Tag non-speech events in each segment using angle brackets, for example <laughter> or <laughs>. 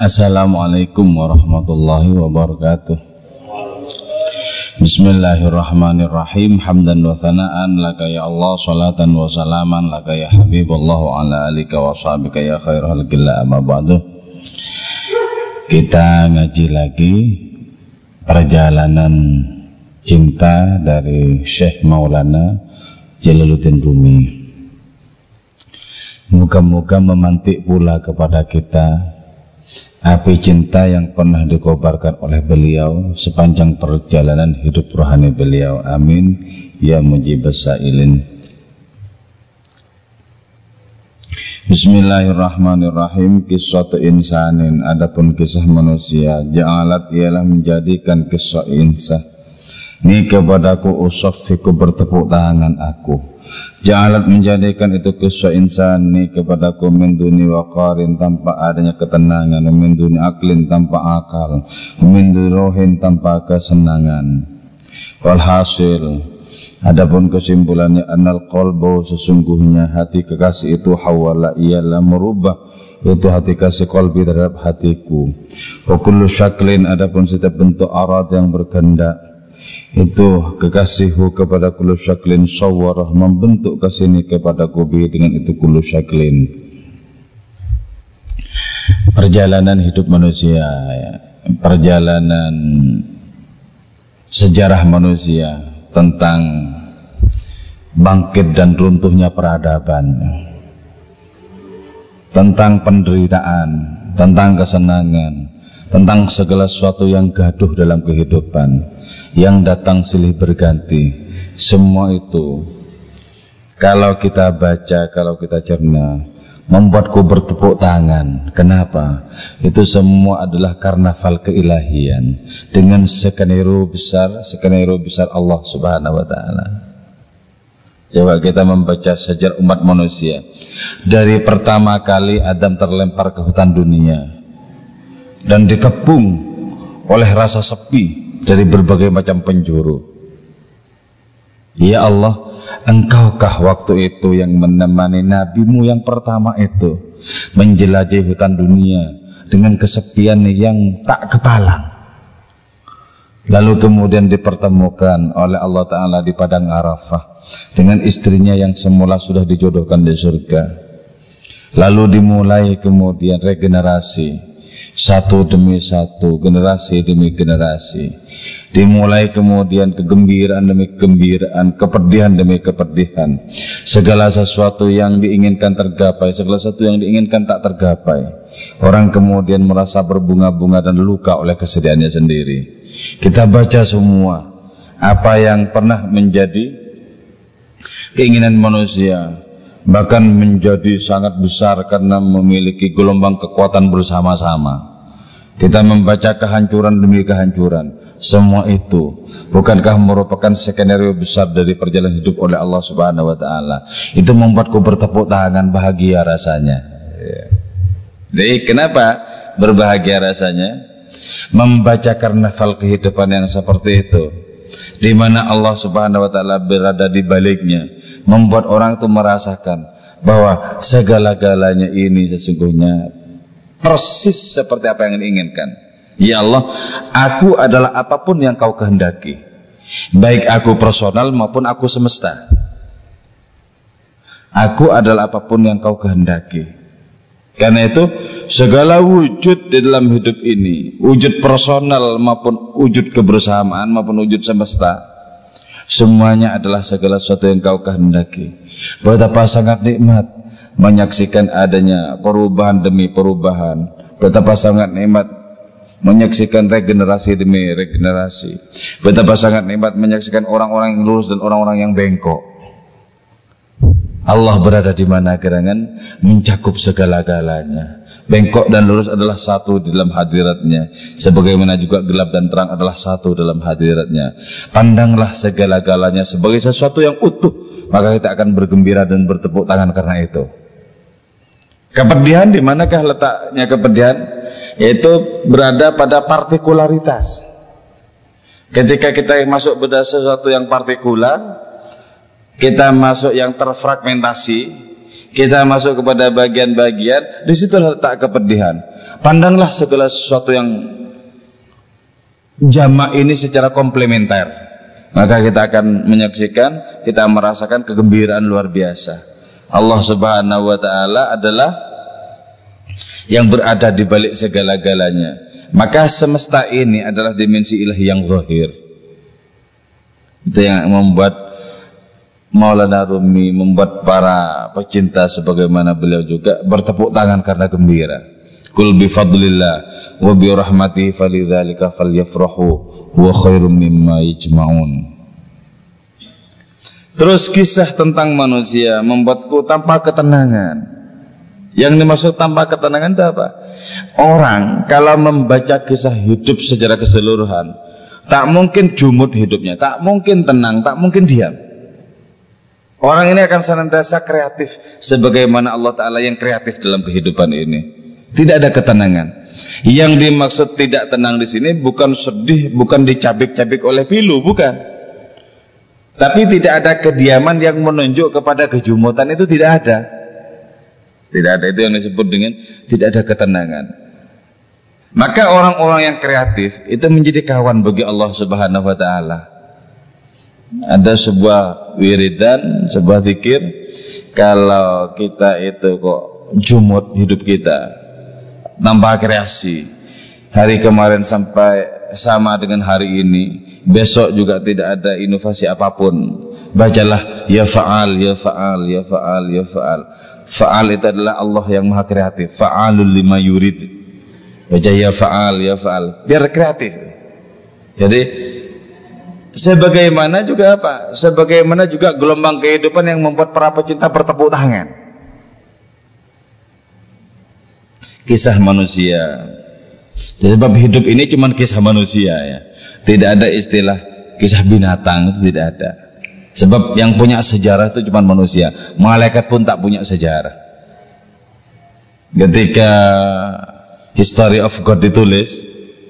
Assalamualaikum warahmatullahi wabarakatuh. Bismillahirrahmanirrahim. Hamdan wa thana'an Laka ya Allah Salatan wa salaman Laka ya Habibullah Wa ala alika wa sahabika ya khairul gila amma ba'du. Kita ngaji lagi Perjalanan cinta dari Syekh Maulana Jalaluddin Rumi. Moga-moga memantik pula kepada kita api cinta yang pernah dikobarkan oleh beliau sepanjang perjalanan hidup rohani beliau. Amin. Ya mujibas sailin. Bismillahirrahmanirrahim Kisah insanin Adapun kisah manusia Ja'alat ialah menjadikan kisah insan Ini kepadaku usofiku bertepuk tangan aku Ja'alat menjadikan itu kisah insani kepadaku min duni waqarin tanpa adanya ketenangan min duni aklin tanpa akal min rohin tanpa kesenangan. Walhasil adapun kesimpulannya anal qalbu sesungguhnya hati kekasih itu hawala ialah merubah itu hati kasih kolbi terhadap hatiku. Wa kullu syaklin adapun setiap bentuk arat yang berkehendak itu kekasihku kepada kulu syaklin syawarah membentuk kasih ini kepada kubi. Dengan itu kulu syaklin. Perjalanan hidup manusia perjalanan sejarah manusia tentang bangkit dan runtuhnya peradaban tentang penderitaan tentang kesenangan tentang segala sesuatu yang gaduh dalam kehidupan yang datang silih berganti. Semua itu kalau kita baca kalau kita cerna membuatku bertepuk tangan. Kenapa? Itu semua adalah karnaval keilahian. Dengan skenario besar skenario besar Allah subhanahu wa ta'ala. Coba kita membaca sejarah umat manusia. Dari pertama kali Adam terlempar ke hutan dunia Dan dikepung oleh rasa sepi dari berbagai macam penjuru. Ya Allah, engkaukah waktu itu yang menemani nabimu yang pertama itu menjelajahi hutan dunia dengan kesepian yang tak kepalang. Lalu kemudian dipertemukan oleh Allah Ta'ala di Padang Arafah dengan istrinya yang semula sudah dijodohkan di surga. Lalu dimulai kemudian regenerasi satu demi satu, generasi demi generasi dimulai kemudian kegembiraan demi kegembiraan, kepedihan demi kepedihan. Segala sesuatu yang diinginkan tergapai, segala sesuatu yang diinginkan tak tergapai. Orang kemudian merasa berbunga-bunga dan luka oleh kesedihannya sendiri. Kita baca semua apa yang pernah menjadi keinginan manusia bahkan menjadi sangat besar karena memiliki gelombang kekuatan bersama-sama. Kita membaca kehancuran demi kehancuran semua itu bukankah merupakan skenario besar dari perjalanan hidup oleh Allah Subhanahu wa taala. Itu membuatku bertepuk tangan bahagia rasanya. Ya. Jadi kenapa berbahagia rasanya? Membaca karnaval kehidupan yang seperti itu di mana Allah Subhanahu wa taala berada di baliknya membuat orang itu merasakan bahwa segala-galanya ini sesungguhnya persis seperti apa yang diinginkan. Ya Allah, aku adalah apa pun yang kau kehendaki. Baik aku personal maupun aku semesta. Aku adalah apa pun yang kau kehendaki. Karena itu, segala wujud di dalam hidup ini, wujud personal maupun wujud kebersamaan maupun wujud semesta, semuanya adalah segala sesuatu yang kau kehendaki. Betapa sangat nikmat menyaksikan adanya perubahan demi perubahan. Betapa sangat nikmat menyaksikan regenerasi demi regenerasi. Betapa sangat nikmat menyaksikan orang-orang yang lurus dan orang-orang yang bengkok. Allah berada di mana gerangan mencakup segala-galanya. Bengkok dan lurus adalah satu di dalam hadiratnya. Sebagaimana juga gelap dan terang adalah satu dalam hadiratnya. Pandanglah segala-galanya sebagai sesuatu yang utuh. Maka kita akan bergembira dan bertepuk tangan karena itu. Kepedihan di manakah letaknya kepedihan? Yaitu berada pada partikularitas. Ketika kita masuk pada sesuatu yang partikular, kita masuk yang terfragmentasi, kita masuk kepada bagian-bagian, di situ letak kepedihan. Pandanglah segala sesuatu yang jamak ini secara komplementer. Maka kita akan menyaksikan, kita merasakan kegembiraan luar biasa. Allah Subhanahu wa taala adalah yang berada di balik segala-galanya. Maka semesta ini adalah dimensi ilahi yang zahir. Itu yang membuat Maulana Rumi membuat para pecinta sebagaimana beliau juga bertepuk tangan karena gembira. Kul bi fadlillah wa bi rahmatihi falidzalika falyafrahu huwa khairum mimma yajma'un. Terus kisah tentang manusia membuatku tanpa ketenangan. Yang dimaksud tanpa ketenangan itu apa? Orang kalau membaca kisah hidup secara keseluruhan, tak mungkin jumut hidupnya, tak mungkin tenang, tak mungkin diam. Orang ini akan senantiasa kreatif sebagaimana Allah Ta'ala yang kreatif dalam kehidupan ini. Tidak ada ketenangan. Yang dimaksud tidak tenang di sini bukan sedih, bukan dicabik-cabik oleh pilu, bukan. Tapi tidak ada kediaman yang menunjuk kepada kejumutan itu tidak ada. Tidak ada itu yang disebut dengan tidak ada ketenangan. Maka orang-orang yang kreatif itu menjadi kawan bagi Allah Subhanahu wa taala. Ada sebuah wiridan, sebuah zikir kalau kita itu kok jumut hidup kita tambah kreasi. Hari kemarin sampai sama dengan hari ini besok juga tidak ada inovasi apa pun. Bacalah ya faal ya faal ya faal ya faal faal itu adalah Allah yang maha kreatif faalul lima yurid baca ya faal ya faal biar kreatif jadi Sebagaimana juga apa? Sebagaimana juga gelombang kehidupan yang membuat para pecinta bertepuk tangan. Kisah manusia. Sebab hidup ini cuma kisah manusia ya. Tidak ada istilah kisah binatang itu tidak ada. Sebab yang punya sejarah itu cuma manusia. Malaikat pun tak punya sejarah. Ketika History of God ditulis,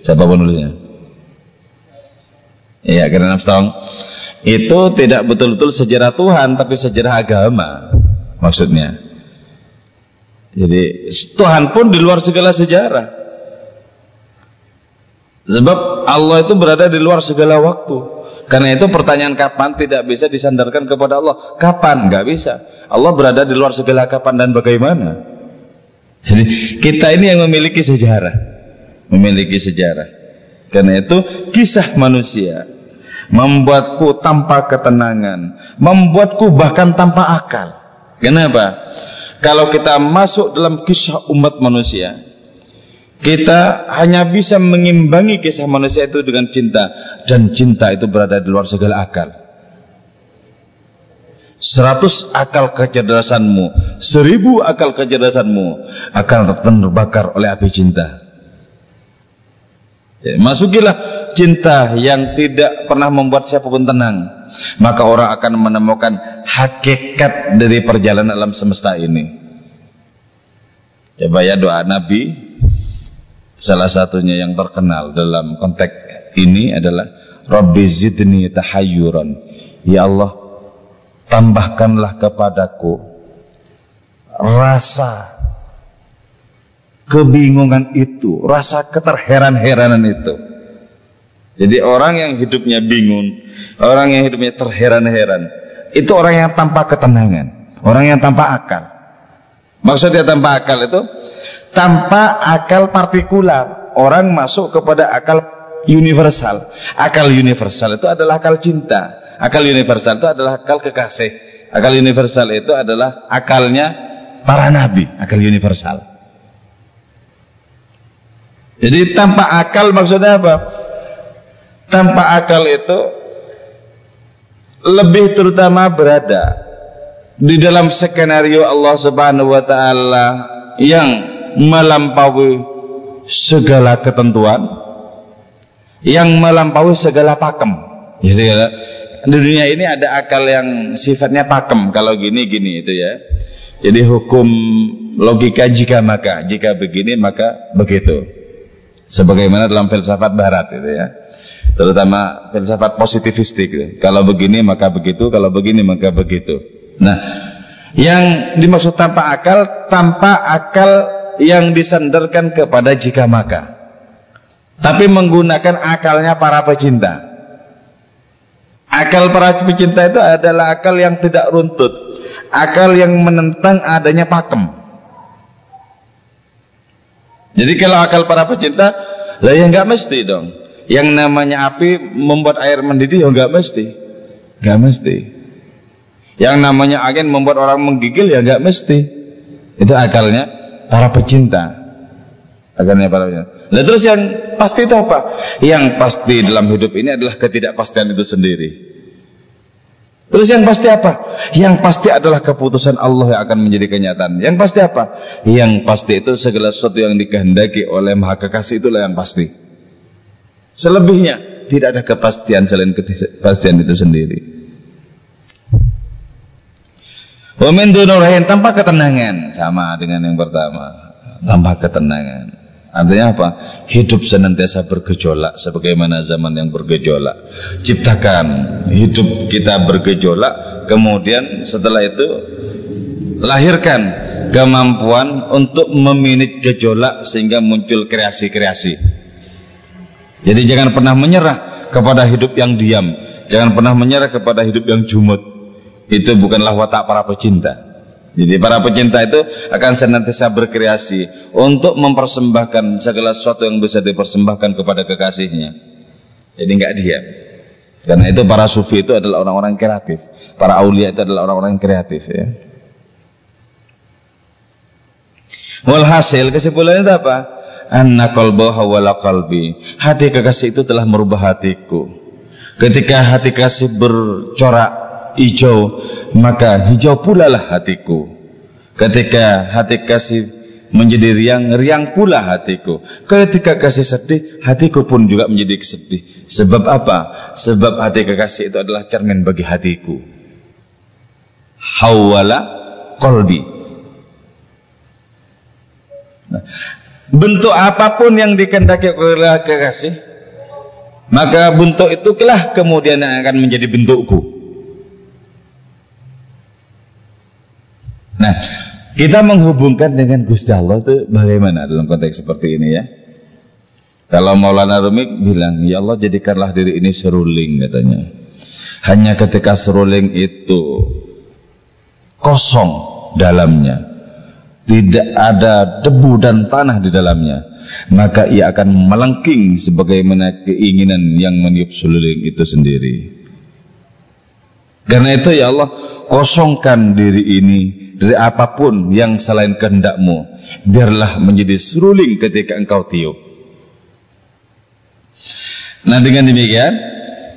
siapa penulisnya? Ya, karena Armstrong itu tidak betul-betul sejarah Tuhan tapi sejarah agama maksudnya. Jadi Tuhan pun di luar segala sejarah. Sebab Allah itu berada di luar segala waktu. Karena itu pertanyaan kapan tidak bisa disandarkan kepada Allah. Kapan? Gak bisa. Allah berada di luar segala kapan dan bagaimana. Jadi kita ini yang memiliki sejarah. Memiliki sejarah. Karena itu kisah manusia membuatku tanpa ketenangan, membuatku bahkan tanpa akal. Kenapa? Kalau kita masuk dalam kisah umat manusia, kita hanya bisa mengimbangi kisah manusia itu dengan cinta dan cinta itu berada di luar segala akal. Seratus akal kecerdasanmu, seribu akal kecerdasanmu akan terbakar oleh api cinta. Ya, masukilah cinta yang tidak pernah membuat siapa pun tenang. Maka orang akan menemukan hakikat dari perjalanan alam semesta ini. Coba ya doa Nabi salah satunya yang terkenal dalam konteks ini adalah Rabbi zidni tahayyuran. Ya Allah, tambahkanlah kepadaku rasa kebingungan itu, rasa keterheran-heranan itu. Jadi orang yang hidupnya bingung, orang yang hidupnya terheran-heran, itu orang yang tanpa ketenangan, orang yang tanpa akal. Maksudnya tanpa akal itu tanpa akal partikular. Orang masuk kepada akal universal. Akal universal itu adalah akal cinta. Akal universal itu adalah akal kekasih. Akal universal itu adalah akalnya para nabi, akal universal. Jadi tanpa akal maksudnya apa? Tanpa akal itu lebih terutama berada di dalam skenario Allah Subhanahu wa taala yang melampaui segala ketentuan, yang melampaui segala pakem. Jadi di dunia ini ada akal yang sifatnya pakem kalau gini gini itu ya. Jadi hukum logika jika maka, jika begini maka begitu sebagaimana dalam filsafat barat itu ya terutama filsafat positivistik gitu. kalau begini maka begitu kalau begini maka begitu nah yang dimaksud tanpa akal tanpa akal yang disandarkan kepada jika maka. Tapi menggunakan akalnya para pecinta. Akal para pecinta itu adalah akal yang tidak runtut. Akal yang menentang adanya pakem. Jadi kalau akal para pecinta, lah ya nggak mesti dong. Yang namanya api membuat air mendidih ya nggak mesti. Nggak mesti. Yang namanya angin membuat orang menggigil ya nggak mesti. Itu akalnya para pecinta. Akalnya para pecinta. Nah terus yang pasti itu apa? Yang pasti dalam hidup ini adalah ketidakpastian itu sendiri. Terus yang pasti apa? Yang pasti adalah keputusan Allah yang akan menjadi kenyataan. Yang pasti apa? Yang pasti itu segala sesuatu yang dikehendaki oleh Maha Kekasih itulah yang pasti. Selebihnya tidak ada kepastian selain kepastian itu sendiri. Wa min tanpa ketenangan sama dengan yang pertama, tanpa ketenangan. Artinya apa? Hidup senantiasa bergejolak sebagaimana zaman yang bergejolak. Ciptakan hidup kita bergejolak, kemudian setelah itu lahirkan kemampuan untuk meminit gejolak sehingga muncul kreasi-kreasi. Jadi jangan pernah menyerah kepada hidup yang diam, jangan pernah menyerah kepada hidup yang jumut. Itu bukanlah watak para pecinta. Jadi para pecinta itu akan senantiasa berkreasi untuk mempersembahkan segala sesuatu yang bisa dipersembahkan kepada kekasihnya. Jadi nggak diam. Karena itu para sufi itu adalah orang-orang kreatif. Para aulia itu adalah orang-orang kreatif ya. Walhasil kesimpulannya itu apa? Anna qalbaha wala qalbi. Hati kekasih itu telah merubah hatiku. Ketika hati kasih bercorak hijau maka hijau pula lah hatiku. Ketika hati kasih menjadi riang riang pula hatiku. Ketika kasih sedih hatiku pun juga menjadi sedih. Sebab apa? Sebab hati kekasih itu adalah cermin bagi hatiku. Hawala kolbi nah, bentuk apa pun yang dikendaki oleh kekasih maka bentuk itu kelah kemudian yang akan menjadi bentukku Nah, kita menghubungkan dengan Gusti Allah itu bagaimana dalam konteks seperti ini ya? Kalau Maulana Rumi bilang, ya Allah jadikanlah diri ini seruling katanya. Hanya ketika seruling itu kosong dalamnya, tidak ada debu dan tanah di dalamnya, maka ia akan melengking sebagaimana keinginan yang meniup seruling itu sendiri. Karena itu ya Allah, kosongkan diri ini dari apa pun yang selain kehendakmu biarlah menjadi seruling ketika engkau tiup. Nah dengan demikian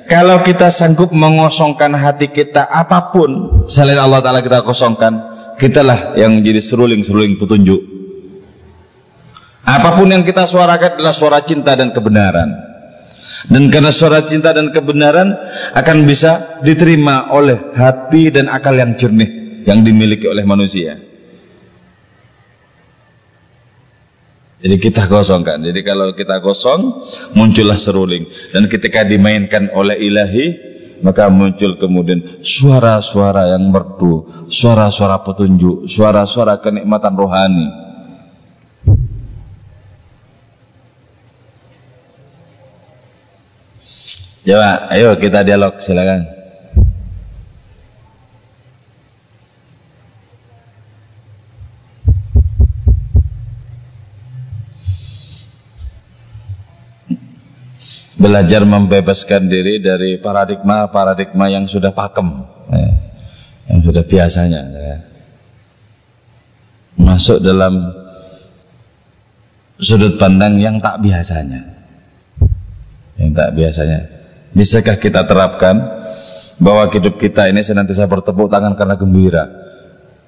kalau kita sanggup mengosongkan hati kita apa pun selain Allah Ta'ala kita kosongkan kitalah yang menjadi seruling-seruling petunjuk. Apa pun yang kita suarakan adalah suara cinta dan kebenaran. Dan karena suara cinta dan kebenaran akan bisa diterima oleh hati dan akal yang jernih yang dimiliki oleh manusia. Jadi kita kosongkan. Jadi kalau kita kosong, muncullah seruling. Dan ketika dimainkan oleh ilahi, maka muncul kemudian suara-suara yang merdu, suara-suara petunjuk, suara-suara kenikmatan rohani. Coba, ayo kita dialog, silakan. Belajar membebaskan diri dari paradigma-paradigma yang sudah pakem, ya, yang sudah biasanya. Ya. Masuk dalam sudut pandang yang tak biasanya, yang tak biasanya. Bisakah kita terapkan bahwa hidup kita ini senantiasa bertepuk tangan karena gembira?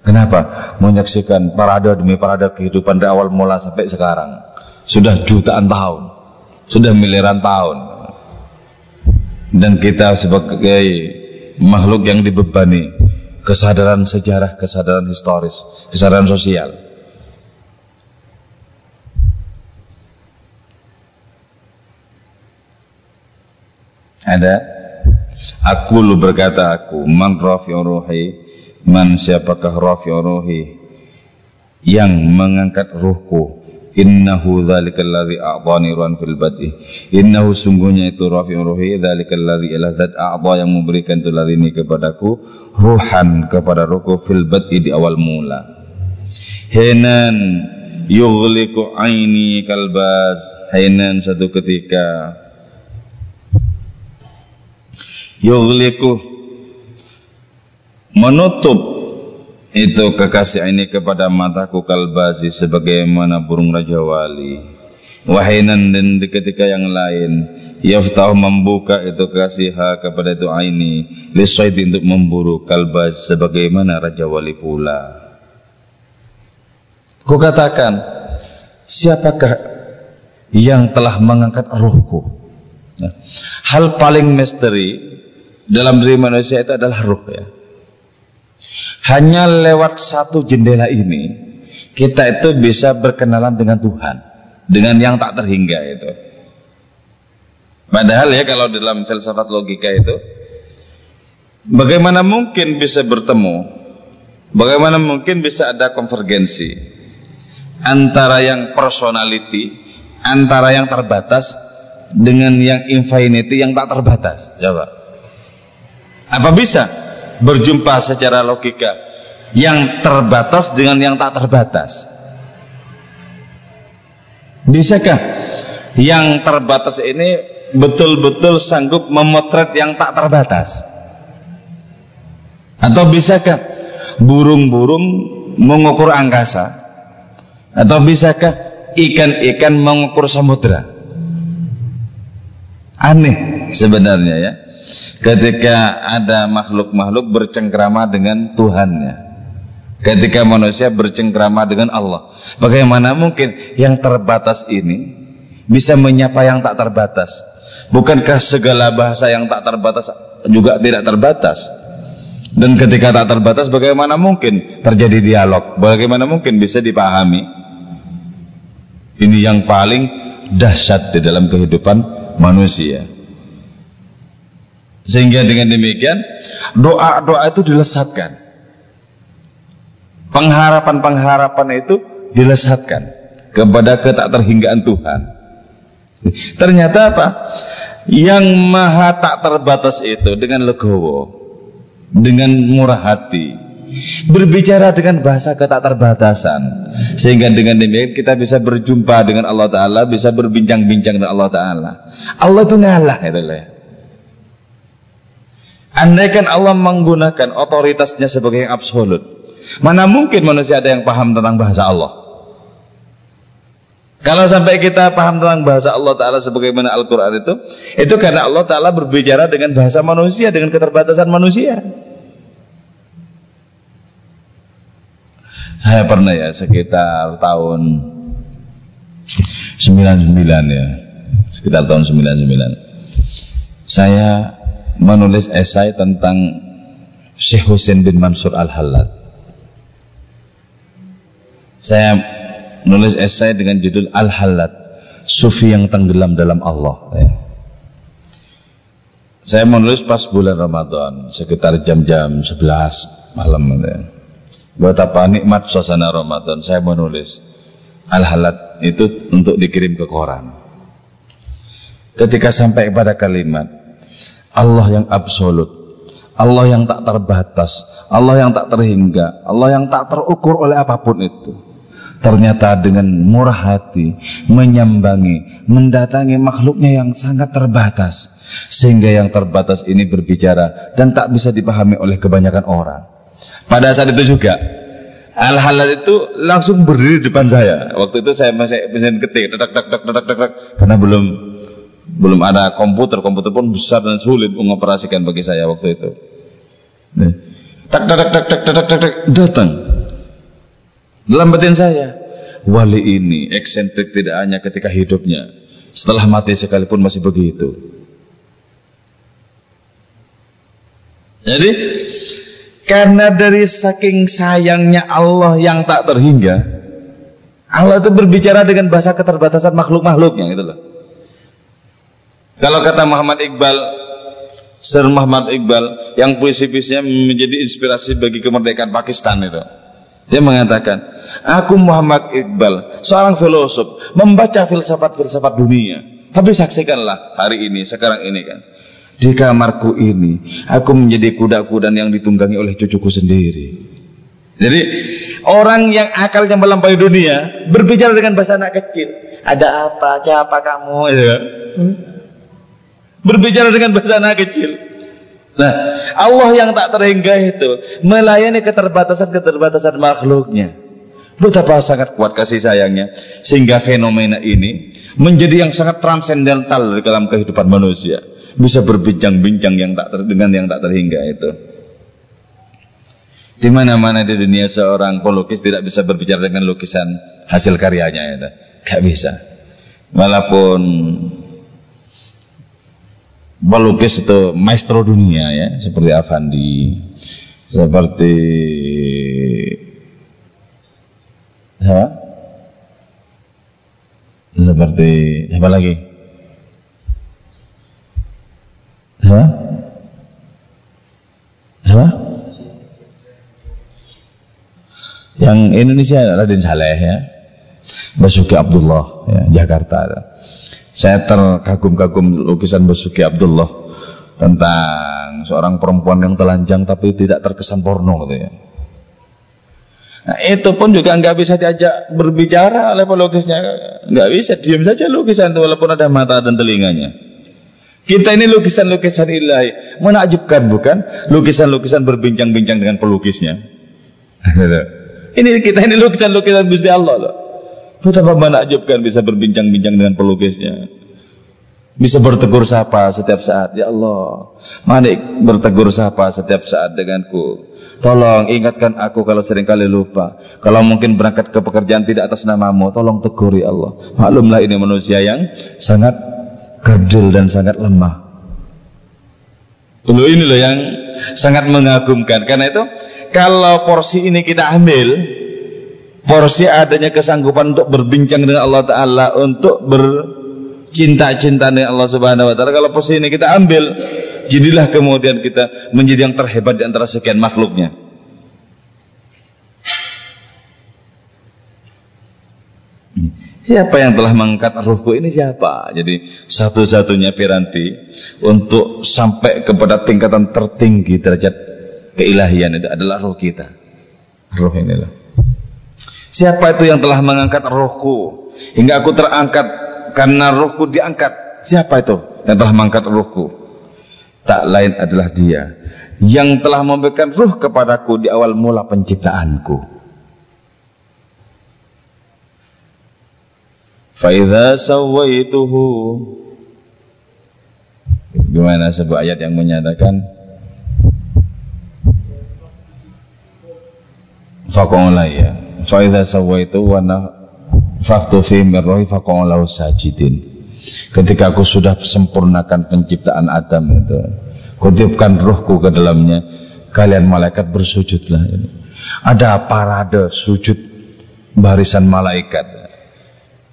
Kenapa? Menyaksikan parade demi parade kehidupan dari awal mula sampai sekarang. Sudah jutaan tahun sudah miliaran tahun dan kita sebagai makhluk yang dibebani kesadaran sejarah, kesadaran historis, kesadaran sosial. Ada aku lu berkata aku man rafi'ur ruhi man siapakah rafi'ur ruhi yang mengangkat ruhku innahu dzalikal ladzi a'tani ruhan fil bad'i. Innahu sungguhnya itu rafi'ur ruhi dzalikal ladzi ila zat a'ta yang memberikan itu ini kepadaku ruhan kepada ruhku fil bad'i di awal mula. Hinan yughliqu aini kalbas. Hinan satu ketika yughliqu menutup itu kekasih ini kepada mataku kalbazi sebagaimana burung raja wali. Wahinan dan ketika yang lain yaftah membuka itu kasih ha kepada itu aini lisaidi untuk memburu kalbaz sebagaimana raja wali pula. Ku katakan siapakah yang telah mengangkat ruhku? Nah, hal paling misteri dalam diri manusia itu adalah ruh ya hanya lewat satu jendela ini kita itu bisa berkenalan dengan Tuhan, dengan yang tak terhingga itu. Padahal ya kalau dalam filsafat logika itu bagaimana mungkin bisa bertemu? Bagaimana mungkin bisa ada konvergensi antara yang personality, antara yang terbatas dengan yang infinity yang tak terbatas? Coba. Apa bisa? Berjumpa secara logika yang terbatas dengan yang tak terbatas. Bisakah yang terbatas ini betul-betul sanggup memotret yang tak terbatas? Atau bisakah burung-burung mengukur angkasa? Atau bisakah ikan-ikan mengukur samudra aneh sebenarnya ya ketika ada makhluk-makhluk bercengkrama dengan Tuhannya. Ketika manusia bercengkrama dengan Allah. Bagaimana mungkin yang terbatas ini bisa menyapa yang tak terbatas? Bukankah segala bahasa yang tak terbatas juga tidak terbatas? Dan ketika tak terbatas bagaimana mungkin terjadi dialog? Bagaimana mungkin bisa dipahami? Ini yang paling dahsyat di dalam kehidupan manusia sehingga dengan demikian doa-doa itu dilesatkan. Pengharapan-pengharapan itu dilesatkan kepada ketak terhinggaan Tuhan. Ternyata apa? Yang maha tak terbatas itu dengan legowo, dengan murah hati, berbicara dengan bahasa ketak terbatasan sehingga dengan demikian kita bisa berjumpa dengan Allah Taala bisa berbincang-bincang dengan Allah Taala Allah itu ngalah itu lah Andaikan Allah menggunakan otoritasnya sebagai yang absolut, mana mungkin manusia ada yang paham tentang bahasa Allah? Kalau sampai kita paham tentang bahasa Allah Ta'ala sebagaimana Al-Quran itu, itu karena Allah Ta'ala berbicara dengan bahasa manusia, dengan keterbatasan manusia. Saya pernah ya sekitar tahun 99 ya, sekitar tahun 99. Saya menulis esai tentang Syekh Husain bin Mansur Al-Hallad. Saya menulis esai dengan judul Al-Hallad, Sufi yang tenggelam dalam Allah. Ya. Saya menulis pas bulan Ramadan, sekitar jam-jam 11 malam. Ya. Buat apa nikmat suasana Ramadan, saya menulis Al-Hallad itu untuk dikirim ke koran. Ketika sampai pada kalimat Allah yang absolut, Allah yang tak terbatas, Allah yang tak terhingga, Allah yang tak terukur oleh apa pun itu. Ternyata dengan murah hati menyambangi, mendatangi makhluknya yang sangat terbatas. Sehingga yang terbatas ini berbicara dan tak bisa dipahami oleh kebanyakan orang. Pada saat itu juga Al-Halal itu langsung berdiri di depan saya. Waktu itu saya masih mesin ketik, tak karena belum belum ada komputer, komputer pun besar dan sulit mengoperasikan bagi saya waktu itu. Tak tak tak tak tak tak tak tak datang dalam batin saya. Wali ini eksentrik tidak hanya ketika hidupnya, setelah mati sekalipun masih begitu. Jadi karena dari saking sayangnya Allah yang tak terhingga, Allah itu berbicara dengan bahasa keterbatasan makhluk-makhluknya gitu loh. Kalau kata Muhammad Iqbal, Sir Muhammad Iqbal yang puisi-puisinya menjadi inspirasi bagi kemerdekaan Pakistan itu. Dia mengatakan, Aku Muhammad Iqbal, seorang filosof, membaca filsafat-filsafat dunia. Tapi saksikanlah hari ini, sekarang ini kan. Di kamarku ini, aku menjadi kuda-kuda yang ditunggangi oleh cucuku sendiri. Jadi, orang yang akalnya melampaui dunia, berbicara dengan bahasa anak kecil. Ada apa? Siapa kamu? Ya. Berbicara dengan bahasa anak kecil. Nah, Allah yang tak terhingga itu melayani keterbatasan-keterbatasan makhluknya. Betapa sangat kuat kasih sayangnya sehingga fenomena ini menjadi yang sangat transendental dalam kehidupan manusia. Bisa berbincang-bincang yang tak ter, dengan yang tak terhingga itu. Di mana-mana di dunia seorang pelukis tidak bisa berbicara dengan lukisan hasil karyanya itu. Gak bisa. Walaupun pelukis itu maestro dunia ya, seperti Avandi, seperti Siapa? Seperti apa lagi? Siapa? Siapa? Yang Indonesia Raden Saleh ya. Basuki Abdullah ya, Jakarta. Saya terkagum-kagum lukisan Basuki Abdullah tentang seorang perempuan yang telanjang tapi tidak terkesan porno gitu ya. Nah, itu pun juga nggak bisa diajak berbicara oleh pelukisnya, nggak bisa diam saja lukisan itu walaupun ada mata dan telinganya. Kita ini lukisan-lukisan ilahi menakjubkan bukan? Lukisan-lukisan berbincang-bincang dengan pelukisnya. <laughs> ini kita ini lukisan-lukisan Gusti Allah loh. Betapa menakjubkan bisa berbincang-bincang dengan pelukisnya. Bisa bertegur sapa setiap saat. Ya Allah, manik bertegur sapa setiap saat denganku. Tolong ingatkan aku kalau sering kali lupa. Kalau mungkin berangkat ke pekerjaan tidak atas namamu, tolong teguri Allah. Maklumlah ini manusia yang sangat kerdil dan sangat lemah. Dulu ini loh yang sangat mengagumkan. Karena itu kalau porsi ini kita ambil, porsi adanya kesanggupan untuk berbincang dengan Allah Taala, untuk bercinta-cinta dengan Allah Subhanahu Wa Taala. Kalau porsi ini kita ambil, jadilah kemudian kita menjadi yang terhebat di antara sekian makhluknya. Siapa yang telah mengangkat ruhku ini siapa? Jadi satu-satunya piranti untuk sampai kepada tingkatan tertinggi derajat keilahian itu adalah ruh kita. Ruh inilah. Siapa itu yang telah mengangkat ruhku hingga aku terangkat karena ruhku diangkat? Siapa itu yang telah mengangkat ruhku? tak lain adalah dia yang telah memberikan ruh kepadaku di awal mula penciptaanku. Faidha sawaituhu Gimana sebuah ayat yang menyatakan Faqola ya Faidha sawaitu wa nafaktu fi mirrohi faqola sajidin Ketika aku sudah sempurnakan penciptaan Adam itu, kutipkan ruhku ke dalamnya, kalian malaikat bersujudlah. Ini. Ada parade sujud barisan malaikat.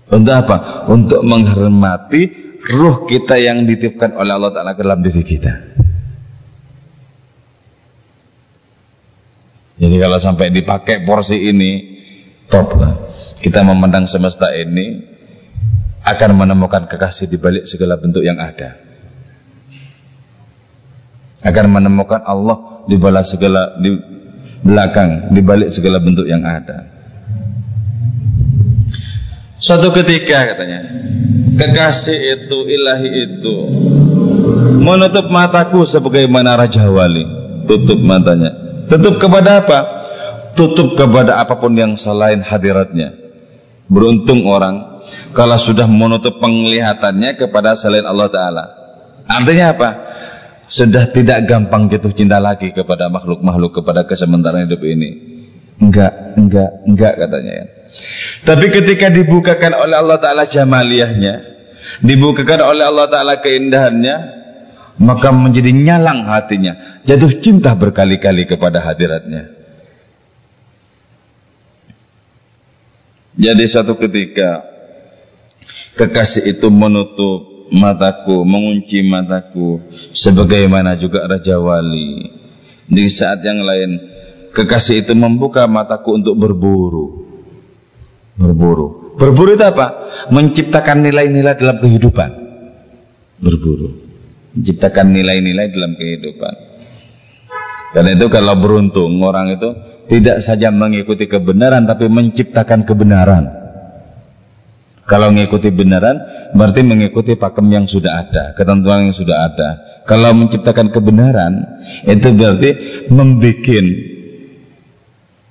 Untuk apa? Untuk menghormati ruh kita yang dititipkan oleh Allah Ta'ala ke dalam diri kita. Jadi kalau sampai dipakai porsi ini, top lah. Kita memandang semesta ini akan menemukan kekasih di balik segala bentuk yang ada. Akan menemukan Allah di balik segala di belakang, di balik segala bentuk yang ada. Suatu ketika katanya, kekasih itu, ilahi itu menutup mataku sebagaimana Raja Wali, tutup matanya. Tutup kepada apa? Tutup kepada apa pun yang selain hadiratnya. Beruntung orang kalau sudah menutup penglihatannya kepada selain Allah Ta'ala. Artinya apa? Sudah tidak gampang jatuh cinta lagi kepada makhluk-makhluk, kepada kesementaraan hidup ini. Enggak, enggak, enggak katanya ya. Tapi ketika dibukakan oleh Allah Ta'ala jamaliyahnya, dibukakan oleh Allah Ta'ala keindahannya, maka menjadi nyalang hatinya, jatuh cinta berkali-kali kepada hadiratnya. Jadi suatu ketika Kekasih itu menutup mataku, mengunci mataku, sebagaimana juga Raja Wali. Di saat yang lain, kekasih itu membuka mataku untuk berburu. Berburu. Berburu itu apa? Menciptakan nilai-nilai dalam kehidupan. Berburu. Menciptakan nilai-nilai dalam kehidupan. Karena itu kalau beruntung orang itu tidak saja mengikuti kebenaran tapi menciptakan kebenaran. Kalau mengikuti benaran berarti mengikuti pakem yang sudah ada, ketentuan yang sudah ada. Kalau menciptakan kebenaran itu berarti membuat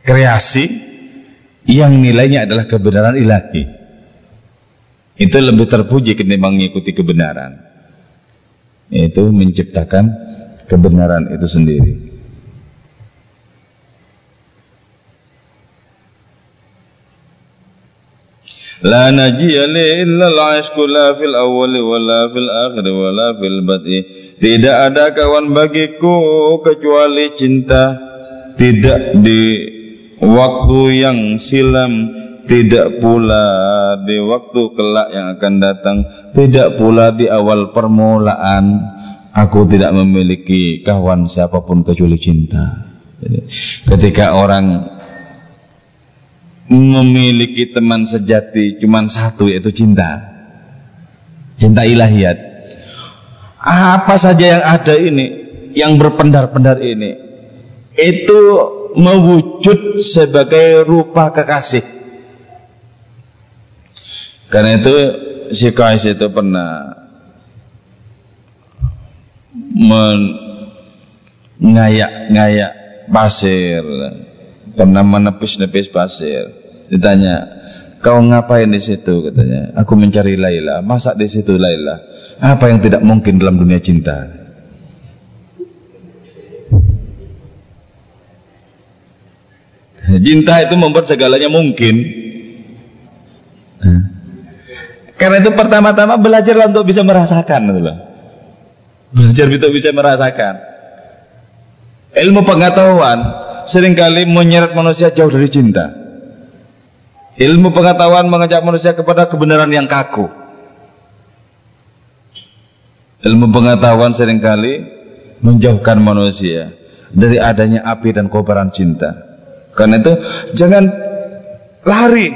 kreasi yang nilainya adalah kebenaran ilahi. Itu lebih terpuji ketimbang mengikuti kebenaran. Itu menciptakan kebenaran itu sendiri. Li illa al-'ishqu la fil akhir wa la fil bad'i. Tidak ada kawan bagiku kecuali cinta. Tidak di waktu yang silam, tidak pula di waktu kelak yang akan datang, tidak pula di awal permulaan. Aku tidak memiliki kawan siapa pun kecuali cinta. Ketika orang memiliki teman sejati cuma satu yaitu cinta. Cinta ilahiyat. Apa saja yang ada ini yang berpendar-pendar ini itu mewujud sebagai rupa kekasih. Karena itu si Kais itu pernah mengayak-ngayak pasir pernah menepis-nepis pasir Ditanya, kau ngapain di situ? Katanya, aku mencari Laila. Masa di situ Laila? Apa yang tidak mungkin dalam dunia cinta? Cinta itu membuat segalanya mungkin. Karena itu pertama-tama belajar untuk bisa merasakan. Belajar untuk bisa merasakan. Ilmu pengetahuan sering kali menyeret manusia jauh dari cinta. Ilmu pengetahuan mengajak manusia kepada kebenaran yang kaku. Ilmu pengetahuan sering kali menjauhkan manusia dari adanya api dan kobaran cinta. Karena itu jangan lari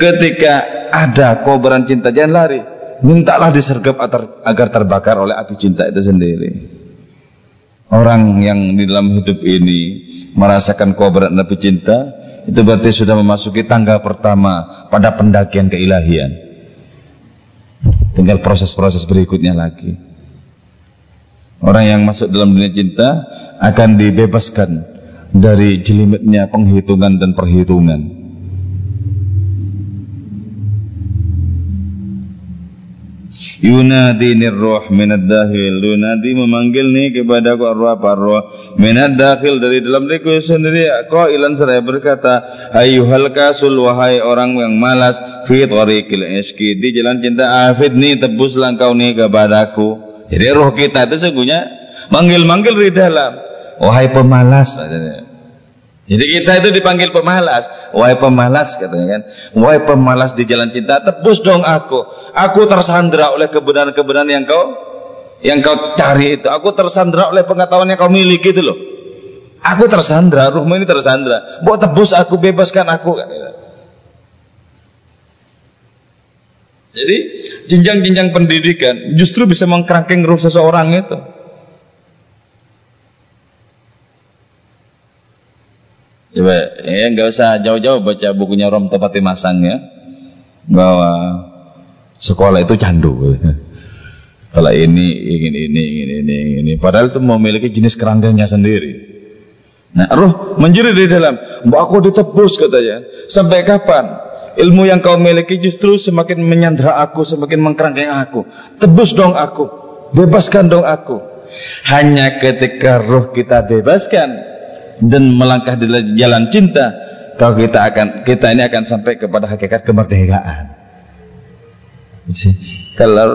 ketika ada kobaran cinta, jangan lari. Mintalah disergap agar terbakar oleh api cinta itu sendiri. Orang yang di dalam hidup ini merasakan kobaran api cinta, itu berarti sudah memasuki tangga pertama pada pendakian keilahian. Tinggal proses-proses berikutnya lagi. Orang yang masuk dalam dunia cinta akan dibebaskan dari jelimetnya penghitungan dan perhitungan. Yunadi roh minad dahil Yunadi memanggil nih kepada roh apa roh minad dahil dari dalam diriku sendiri Kau ilan seraya berkata Ayuhal kasul wahai orang yang malas Fi tariqil iski Di jalan cinta afid nih tebus langkau nih kepadaku Jadi roh kita itu sesungguhnya Manggil-manggil di dalam Wahai pemalas jadi kita itu dipanggil pemalas. Wahai pemalas katanya kan. Wahai pemalas di jalan cinta, tebus dong aku. Aku tersandra oleh kebenaran-kebenaran yang kau yang kau cari itu. Aku tersandra oleh pengetahuan yang kau miliki itu loh. Aku tersandra, ruhmu ini tersandra. Buat tebus aku, bebaskan aku. Jadi jenjang-jenjang pendidikan justru bisa mengkerangkeng ruh seseorang itu. Coba ya nggak usah jauh-jauh baca bukunya Rom Topati Masang ya bahwa sekolah itu candu. Kalau ini ingin ini ingin ini ini padahal itu memiliki jenis kerangkanya sendiri. Nah, roh menjerit di dalam, "Mbak aku ditebus," katanya. "Sampai kapan? Ilmu yang kau miliki justru semakin menyandra aku, semakin mengkerangkeng aku. Tebus dong aku. Bebaskan dong aku." Hanya ketika roh kita bebaskan, dan melangkah di jalan cinta, kalau kita akan kita ini akan sampai kepada hakikat kemerdekaan. Kalau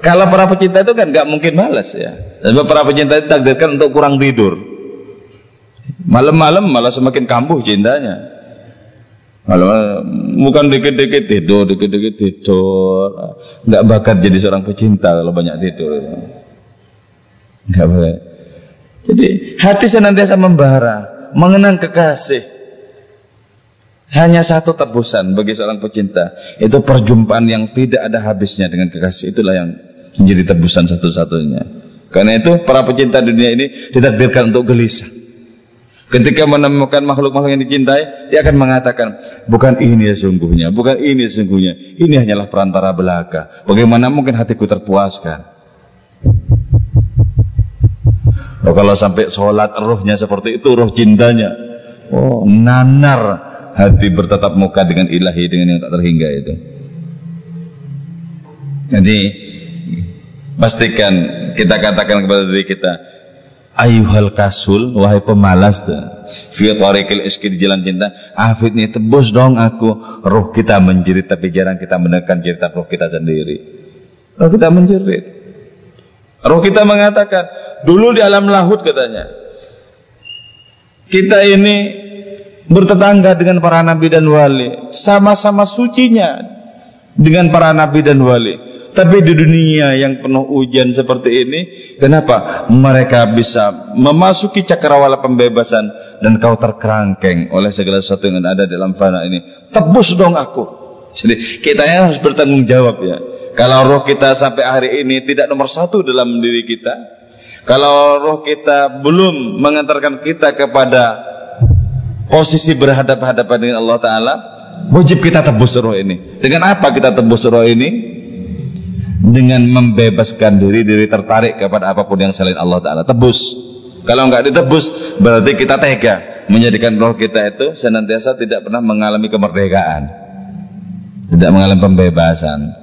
kalau para pecinta itu kan nggak mungkin malas ya. Sebab para pecinta itu takdirkan untuk kurang tidur. Malam-malam malah semakin kambuh cintanya. Malam bukan dikit-dikit tidur, dikit-dikit tidur. Nggak bakat jadi seorang pecinta kalau banyak tidur. Nggak bakat. Jadi hati senantiasa membara, mengenang kekasih. Hanya satu tebusan bagi seorang pecinta. Itu perjumpaan yang tidak ada habisnya dengan kekasih. Itulah yang menjadi tebusan satu-satunya. Karena itu para pecinta dunia ini ditadbirkan untuk gelisah. Ketika menemukan makhluk-makhluk yang dicintai, dia akan mengatakan, bukan ini sesungguhnya, bukan ini sesungguhnya. Ini hanyalah perantara belaka. Bagaimana mungkin hatiku terpuaskan? Oh, kalau sampai sholat rohnya seperti itu, roh cintanya. Oh, nanar hati bertatap muka dengan ilahi dengan yang tak terhingga itu. Jadi pastikan kita katakan kepada diri kita ayuhal kasul wahai pemalas fi iski di jalan cinta afid nih tebus dong aku. Roh kita menjerit tapi jarang kita menekan jeritan roh kita sendiri. Roh kita menjerit. Roh kita mengatakan dulu di alam lahut katanya kita ini bertetangga dengan para nabi dan wali, sama-sama sucinya dengan para nabi dan wali. Tapi di dunia yang penuh ujian seperti ini, kenapa mereka bisa memasuki cakrawala pembebasan dan kau terkerangkeng oleh segala sesuatu yang ada dalam fana ini? Tebus dong aku. Jadi kita yang harus bertanggung jawab ya. Kalau roh kita sampai hari ini tidak nomor satu dalam diri kita, kalau roh kita belum mengantarkan kita kepada posisi berhadapan-hadapan dengan Allah Ta'ala wajib kita tebus roh ini. Dengan apa kita tebus roh ini? Dengan membebaskan diri diri tertarik kepada apa pun yang selain Allah Ta'ala. Tebus. Kalau nggak ditebus berarti kita tega. Menjadikan roh kita itu senantiasa tidak pernah mengalami kemerdekaan. Tidak mengalami pembebasan.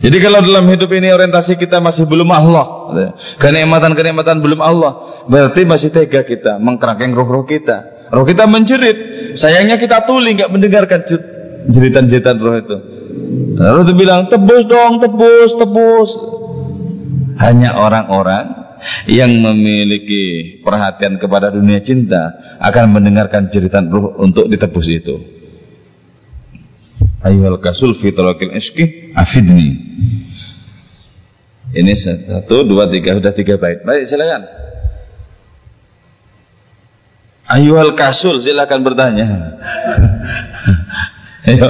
Jadi kalau dalam hidup ini orientasi kita masih belum Allah, kenikmatan-kenikmatan belum Allah, berarti masih tega kita mengkerangkeng roh-roh kita. Roh kita menjerit. Sayangnya kita tuli nggak mendengarkan jeritan-jeritan roh itu. Lalu itu bilang tebus dong, tebus, tebus. Hanya orang-orang yang memiliki perhatian kepada dunia cinta akan mendengarkan jeritan roh untuk ditebus itu. Ayuhal kasul fitrokil iski afidni. Ini satu, dua, tiga, sudah tiga bait. Baik, silakan. Ayuhal kasul silakan bertanya. <laughs> Ayo.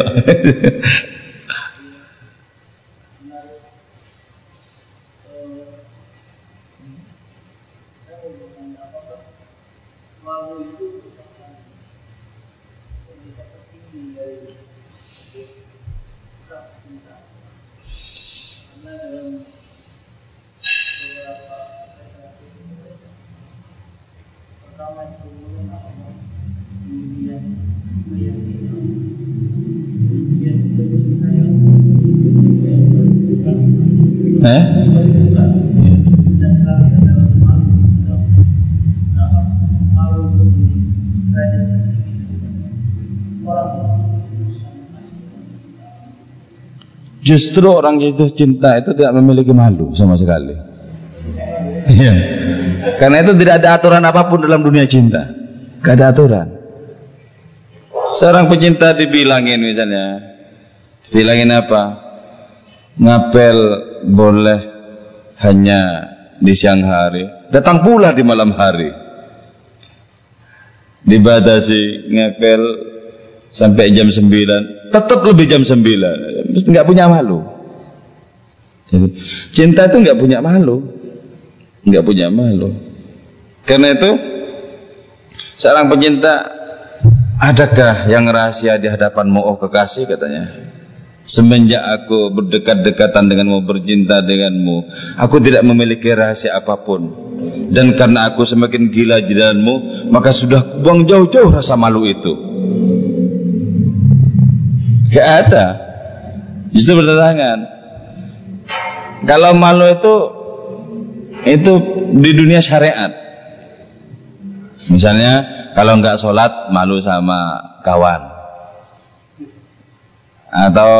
Justru orang jatuh cinta itu tidak memiliki malu sama sekali. Iya. Karena itu tidak ada aturan apa pun dalam dunia cinta. Tidak ada aturan. Seorang pecinta dibilangin misalnya, bilangin apa? Ngapel boleh hanya di siang hari, datang pula di malam hari. Dibatasi ngepel sampai jam 9, tetap lebih jam 9. Mesti nggak punya malu. Cinta itu nggak punya malu. nggak punya malu. Karena itu seorang pecinta adakah yang rahasia di hadapanmu oh kekasih katanya Semenjak aku berdekat-dekatan denganmu, bercinta denganmu, aku tidak memiliki rahasia apa pun. Dan karena aku semakin gila jalanmu, maka sudah buang jauh-jauh rasa malu itu. Gak ada. Justru bertentangan. Kalau malu itu itu di dunia syariat. Misalnya kalau nggak sholat malu sama kawan. Atau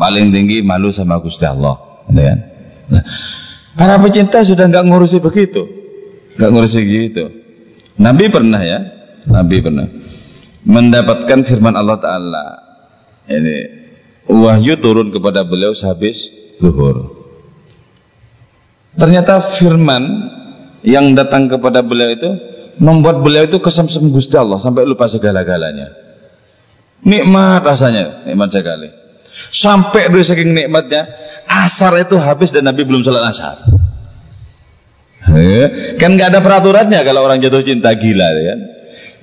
paling tinggi malu sama Gusti Allah. Gitu kan? Nah, para pecinta sudah nggak ngurusi begitu. Nggak ngurusi gitu. Nabi pernah ya. Nabi pernah mendapatkan firman Allah Ta'ala ini wahyu turun kepada beliau sehabis zuhur ternyata firman yang datang kepada beliau itu membuat beliau itu kesemsem Gusti Allah sampai lupa segala-galanya Nikmat rasanya, nikmat sekali. Sampai dari saking nikmatnya, asar itu habis dan Nabi belum sholat asar. Kan nggak ada peraturannya kalau orang jatuh cinta gila, ya kan?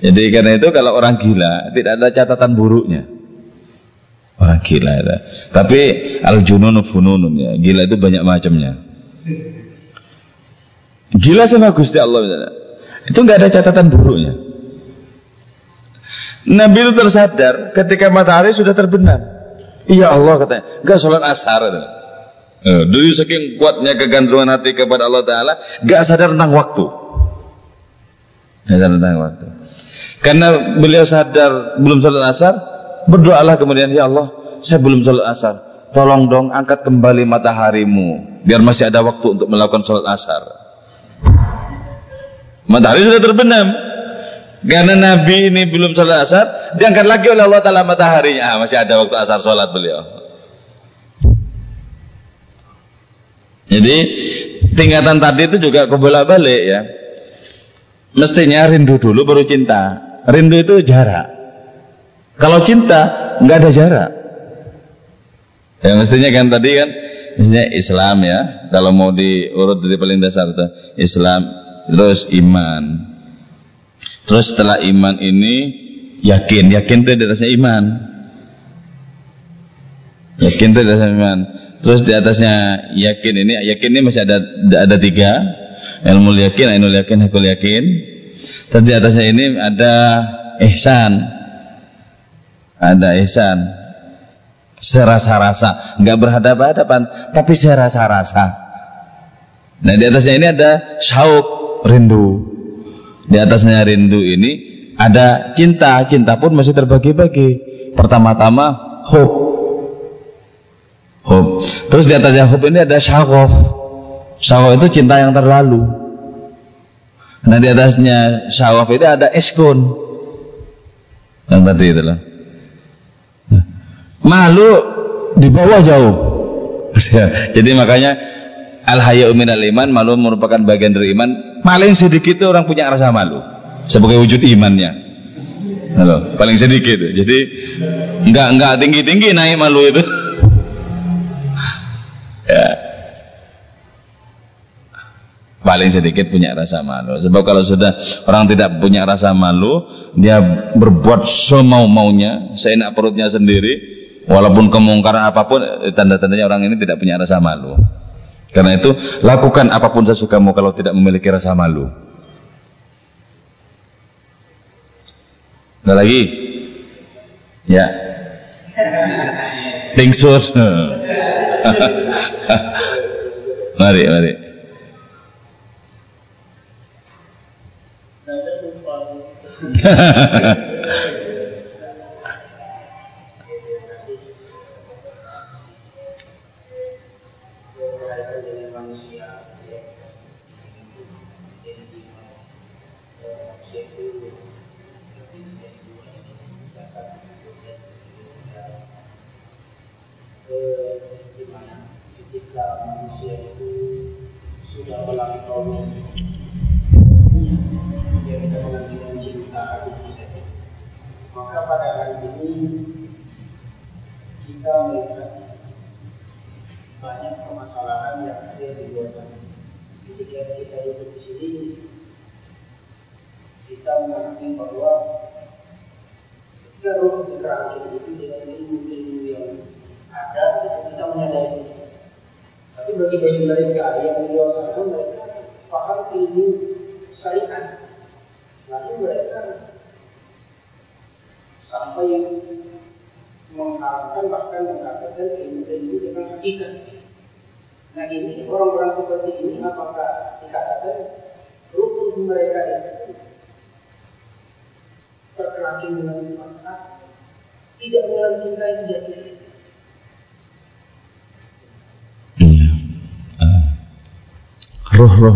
Jadi karena itu kalau orang gila tidak ada catatan buruknya. Orang gila ya. Tapi al junun fununun ya. Gila itu banyak macamnya. Gila sama Gusti Allah misalnya. Itu nggak ada catatan buruknya. Nabi itu tersadar ketika matahari sudah terbenam. Iya Allah katanya, nggak sholat asar. Uh, dari saking kuatnya kegandrungan hati kepada Allah Taala, nggak sadar tentang waktu. Nggak sadar tentang waktu. Karena beliau sadar belum sholat asar, berdoalah kemudian ya Allah, saya belum sholat asar. Tolong dong angkat kembali mataharimu biar masih ada waktu untuk melakukan sholat asar. Matahari sudah terbenam. Karena Nabi ini belum sholat asar, diangkat lagi oleh Allah Ta'ala mataharinya. Ah, masih ada waktu asar sholat beliau. Jadi tingkatan tadi itu juga kebolak balik ya. Mestinya rindu dulu baru cinta. Rindu itu jarak. Kalau cinta nggak ada jarak. Ya mestinya kan tadi kan mestinya Islam ya. Kalau mau diurut dari paling dasar itu Islam terus iman. Terus setelah iman ini yakin, yakin itu di atasnya iman. Yakin itu di atasnya iman. Terus di atasnya yakin ini, yakin ini masih ada ada tiga. Ilmu yakin, ainul yakin, hakul yakin. Terus di atasnya ini ada ihsan. Ada ihsan. Serasa-rasa, nggak berhadapan-hadapan, tapi serasa-rasa. Nah di atasnya ini ada syauk, rindu. Di atasnya rindu ini ada cinta, cinta pun masih terbagi-bagi. Pertama-tama hub. Hub. Terus di atasnya hub ini ada syagof. Syagof itu cinta yang terlalu. Nah di atasnya syagof itu ada. Yang tadi itulah. Malu di bawah jauh. Jadi makanya al hayau minal iman, malu merupakan bagian dari iman. Paling sedikit itu orang punya rasa malu sebagai wujud imannya. Halo, paling sedikit. Jadi enggak enggak tinggi-tinggi naik malu itu. ya. Paling sedikit punya rasa malu. Sebab kalau sudah orang tidak punya rasa malu, dia berbuat semau-maunya, seenak perutnya sendiri, walaupun kemungkaran apa pun, tanda-tandanya orang ini tidak punya rasa malu. Karena itu lakukan apa pun sesukamu kalau tidak memiliki rasa malu. Ada lagi? Ya. <laughs> Tingsur. <laughs> mari, mari. ruh-ruh <laughs>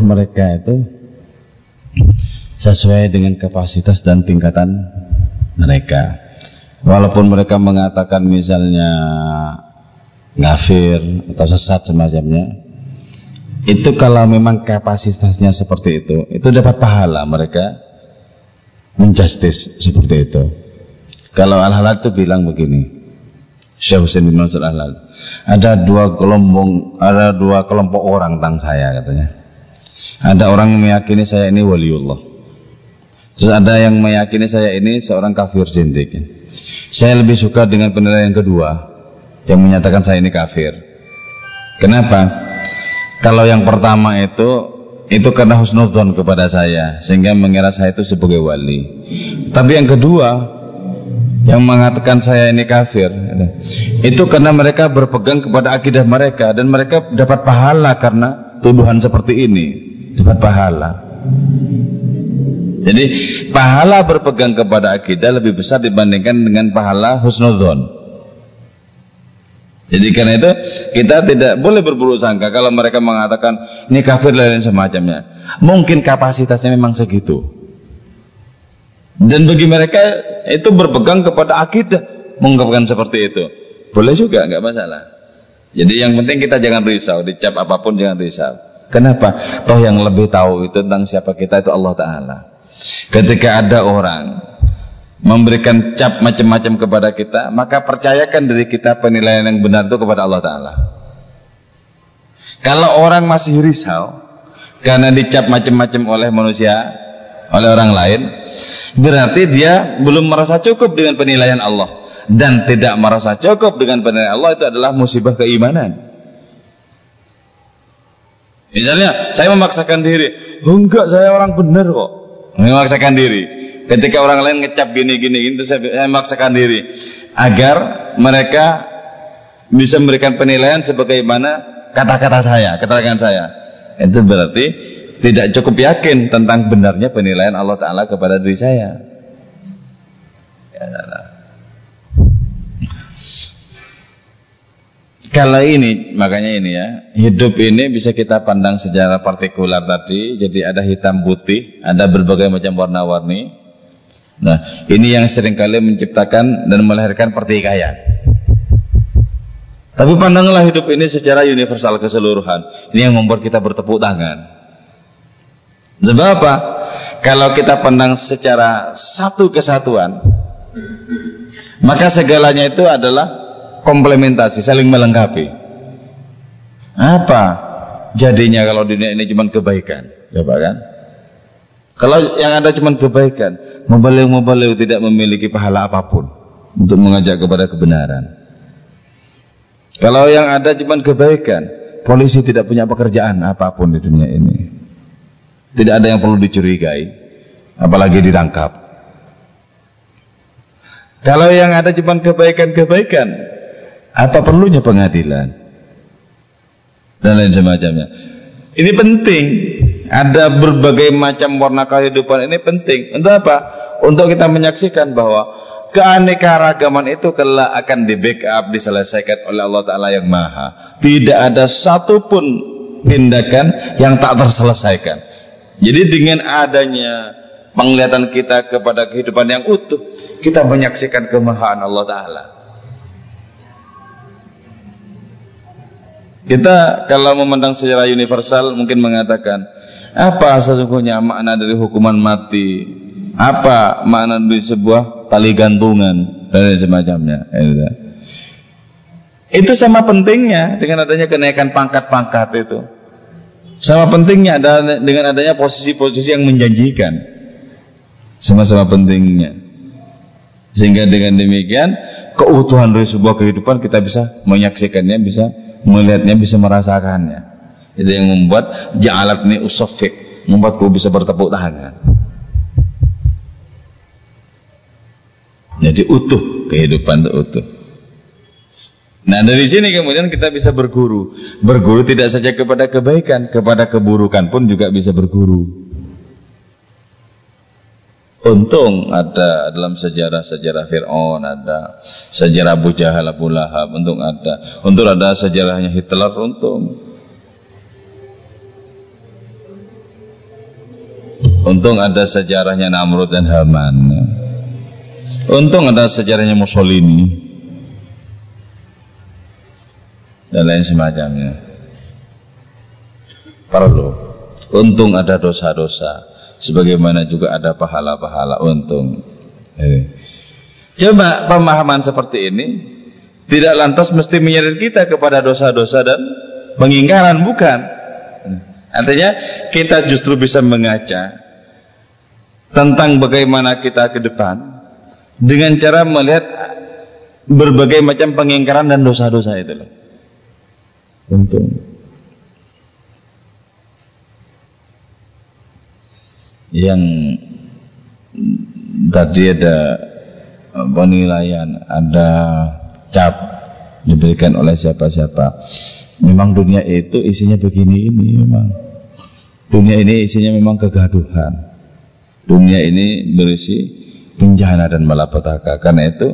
mereka itu sesuai dengan kapasitas dan tingkatan mereka. Walaupun mereka mengatakan misalnya ngafir atau sesat semacamnya, itu kalau memang kapasitasnya seperti itu, itu dapat pahala mereka menjustis seperti itu. Kalau Al-Halal itu bilang begini. Syekh Husain bin Mansur Al-Halal. Ada dua kelompok ada dua kelompok orang tentang saya katanya. Ada orang yang meyakini saya ini waliullah. Terus ada yang meyakini saya ini seorang kafir zindik. Saya lebih suka dengan penilaian kedua yang menyatakan saya ini kafir. Kenapa? Kalau yang pertama itu itu karena husnudzon kepada saya sehingga mengira saya itu sebagai wali. Tapi yang kedua yang mengatakan saya ini kafir itu karena mereka berpegang kepada akidah mereka dan mereka dapat pahala karena tuduhan seperti ini dapat pahala jadi pahala berpegang kepada akidah lebih besar dibandingkan dengan pahala husnuzon jadi karena itu kita tidak boleh berburuk sangka kalau mereka mengatakan ini kafir lain semacamnya mungkin kapasitasnya memang segitu dan bagi mereka itu berpegang kepada akidah mengungkapkan seperti itu. Boleh juga, nggak masalah. Jadi yang penting kita jangan risau, dicap apa pun jangan risau. Kenapa? Toh yang lebih tahu itu tentang siapa kita itu Allah Ta'ala. Ketika ada orang memberikan cap macam-macam kepada kita, maka percayakan diri kita penilaian yang benar itu kepada Allah Ta'ala. Kalau orang masih risau, karena dicap macam-macam oleh manusia, oleh orang lain, Berarti dia belum merasa cukup dengan penilaian Allah dan tidak merasa cukup dengan penilaian Allah itu adalah musibah keimanan. Misalnya, saya memaksakan diri, oh, enggak saya orang benar kok. Memaksakan diri. Ketika orang lain ngecap gini gini, itu saya, memaksakan diri agar mereka bisa memberikan penilaian sebagaimana kata-kata saya, keterangan saya. Itu berarti tidak cukup yakin tentang benarnya penilaian Allah Ta'ala kepada diri saya ya, kalau ini makanya ini ya hidup ini bisa kita pandang secara partikular tadi jadi ada hitam putih ada berbagai macam warna-warni. Nah ini yang sering kali menciptakan dan melahirkan pertikaian. Tapi pandanglah hidup ini secara universal keseluruhan. Ini yang membuat kita bertepuk tangan. Sebab apa? Kalau kita pandang secara satu kesatuan, maka segalanya itu adalah komplementasi, saling melengkapi. Apa jadinya kalau dunia ini cuma kebaikan? Coba kan? Kalau yang ada cuma kebaikan, mubalik-mubalik tidak memiliki pahala apa pun untuk mengajak kepada kebenaran. Kalau yang ada cuma kebaikan, polisi tidak punya pekerjaan apa pun di dunia ini. Tidak ada yang perlu dicurigai, apalagi ditangkap. Kalau yang ada cuma kebaikan-kebaikan, apa perlunya pengadilan? Dan lain semacamnya. Ini penting. Ada berbagai macam warna kehidupan ini penting. Untuk apa? Untuk kita menyaksikan bahwa keanekaragaman itu kelak akan di backup diselesaikan oleh Allah Ta'ala yang maha tidak ada satupun tindakan yang tak terselesaikan jadi dengan adanya penglihatan kita kepada kehidupan yang utuh, kita menyaksikan kemahaan Allah Ta'ala. Kita kalau memandang secara universal mungkin mengatakan, apa sesungguhnya makna dari hukuman mati? Apa makna dari sebuah tali gantungan dan semacamnya? Itu sama pentingnya dengan adanya kenaikan pangkat-pangkat itu. Sama pentingnya dengan adanya posisi-posisi yang menjanjikan. Sama-sama pentingnya. Sehingga dengan demikian keutuhan dari sebuah kehidupan kita bisa menyaksikannya, bisa melihatnya, bisa merasakannya. Itu yang membuat ja'alat ini usafik, membuatku bisa bertepuk tangan. Jadi utuh kehidupan itu utuh. Nah dari sini kemudian kita bisa berguru. Berguru tidak saja kepada kebaikan, kepada keburukan pun juga bisa berguru. Untung ada dalam sejarah-sejarah Fir'aun, ada sejarah Abu Jahal, Abu Lahab, untung ada. Untung ada sejarahnya Hitler, untung. Untung ada sejarahnya Namrud dan Haman. Untung ada sejarahnya Mussolini. dan lain semacamnya. Perlu. Untung ada dosa-dosa, sebagaimana juga ada pahala-pahala untung. Eh. Coba pemahaman seperti ini tidak lantas mesti menyeret kita kepada dosa-dosa dan pengingkaran, bukan. Artinya kita justru bisa mengaca tentang bagaimana kita ke depan dengan cara melihat berbagai macam pengingkaran dan dosa-dosa itu. Untung. Yang tadi ada penilaian, ada cap diberikan oleh siapa-siapa. Memang dunia itu isinya begini ini memang. Dunia ini isinya memang kegaduhan. Dunia ini berisi bencana dan malapetaka. Karena itu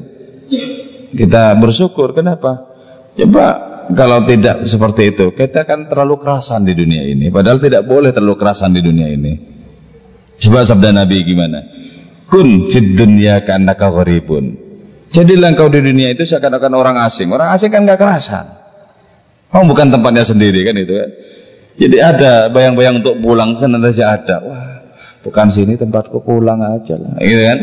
kita bersyukur. Kenapa? Coba kalau tidak seperti itu, kita akan terlalu kerasan di dunia ini. Padahal tidak boleh terlalu kerasan di dunia ini. Coba sabda Nabi gimana? Kun fid dunya kanaka gharibun. Jadilah engkau di dunia itu seakan-akan orang asing. Orang asing kan gak kerasan. Oh bukan tempatnya sendiri kan itu kan. Jadi ada bayang-bayang untuk pulang senantiasa ada. Wah, bukan sini tempatku pulang aja lah. Gitu kan?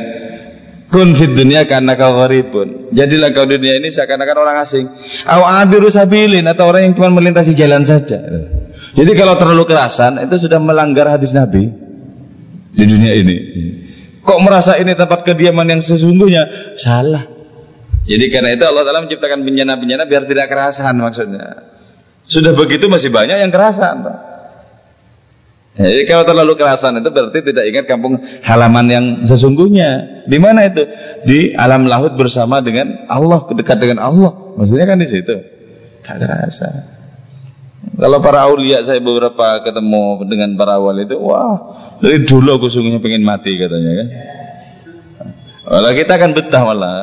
Kun fid dunia karena kau gharibun. Jadilah kau di dunia ini seakan-akan orang asing. Aw abiru sabilin atau orang yang cuma melintasi jalan saja. Jadi kalau terlalu kerasan itu sudah melanggar hadis Nabi di dunia ini. Kok merasa ini tempat kediaman yang sesungguhnya? Salah. Jadi karena itu Allah Taala menciptakan bencana-bencana biar tidak kerasan maksudnya. Sudah begitu masih banyak yang kerasan. Jadi kalau terlalu kerasan itu berarti tidak ingat kampung halaman yang sesungguhnya. Di mana itu? Di alam laut bersama dengan Allah, dekat dengan Allah. Maksudnya kan di situ. Tak. Kalau para aulia saya beberapa ketemu dengan para wali itu, wah dari dulu aku sungguhnya pengen mati katanya kan. Walau kita akan betah malah.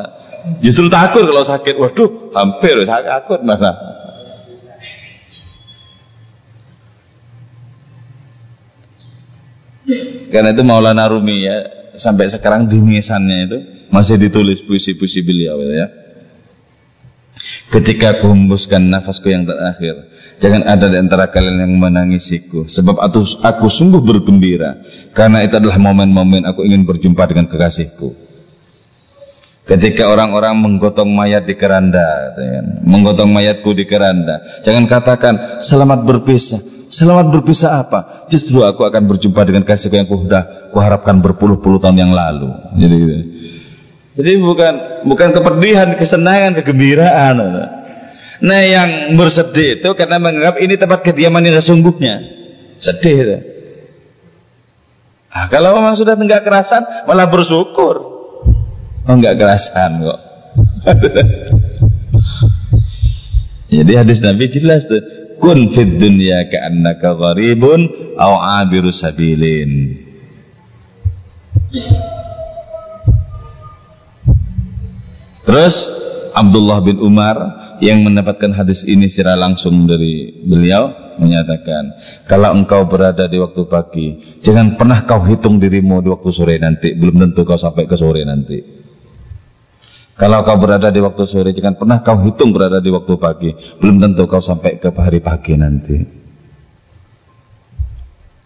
Justru takut kalau sakit. Waduh, hampir saya takut malah. Karena itu Maulana Rumi ya sampai sekarang di nisannya itu masih ditulis puisi-puisi beliau ya. Ketika aku hembuskan nafasku yang terakhir, jangan ada di antara kalian yang menangisiku, sebab aku, aku sungguh bergembira, karena itu adalah momen-momen aku ingin berjumpa dengan kekasihku. Ketika orang-orang menggotong mayat di keranda, menggotong mayatku di keranda, jangan katakan selamat berpisah, Selamat berpisah apa? Justru aku akan berjumpa dengan kasihku yang kudah kuharapkan berpuluh-puluh tahun yang lalu. Jadi gitu. Jadi bukan bukan kepedihan, kesenangan, kegembiraan. Nah yang bersedih itu karena menganggap ini tempat kediaman yang sesungguhnya. Sedih itu. Nah, kalau memang sudah enggak kerasan, malah bersyukur. Oh enggak kerasan kok. <laughs> Jadi hadis Nabi jelas tuh kun fid dunya ka'annaka gharibun aw abiru sabilin Terus Abdullah bin Umar yang mendapatkan hadis ini secara langsung dari beliau menyatakan kalau engkau berada di waktu pagi jangan pernah kau hitung dirimu di waktu sore nanti belum tentu kau sampai ke sore nanti kalau kau berada di waktu sore, jangan pernah kau hitung berada di waktu pagi. Belum tentu kau sampai ke hari pagi nanti.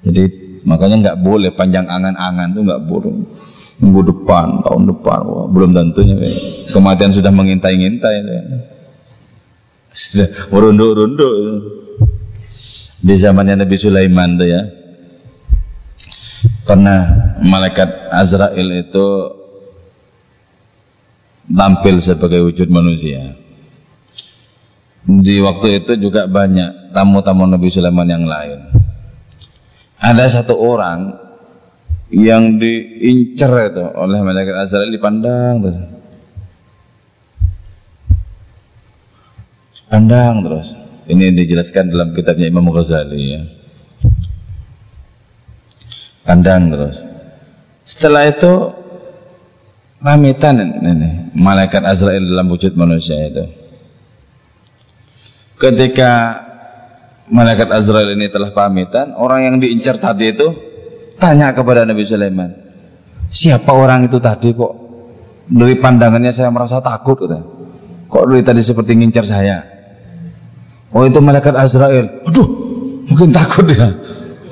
Jadi makanya nggak boleh panjang angan-angan itu nggak boleh. Minggu depan, tahun depan, wah, belum tentunya. Ya. Kematian sudah mengintai-ngintai. Ya. Merunduk-runduk. Di zamannya Nabi Sulaiman tuh ya. Pernah malaikat Azrail itu tampil sebagai wujud manusia. Di waktu itu juga banyak tamu-tamu Nabi Sulaiman yang lain. Ada satu orang yang diincar itu oleh malaikat Azrail dipandang terus. Pandang terus. Ini dijelaskan dalam kitabnya Imam Ghazali ya. Pandang terus. Setelah itu pamitan ini malaikat Azrail dalam wujud manusia itu ketika malaikat Azrail ini telah pamitan orang yang diincar tadi itu tanya kepada Nabi Sulaiman siapa orang itu tadi kok dari pandangannya saya merasa takut kok dari tadi seperti ngincar saya oh itu malaikat Azrail aduh mungkin takut ya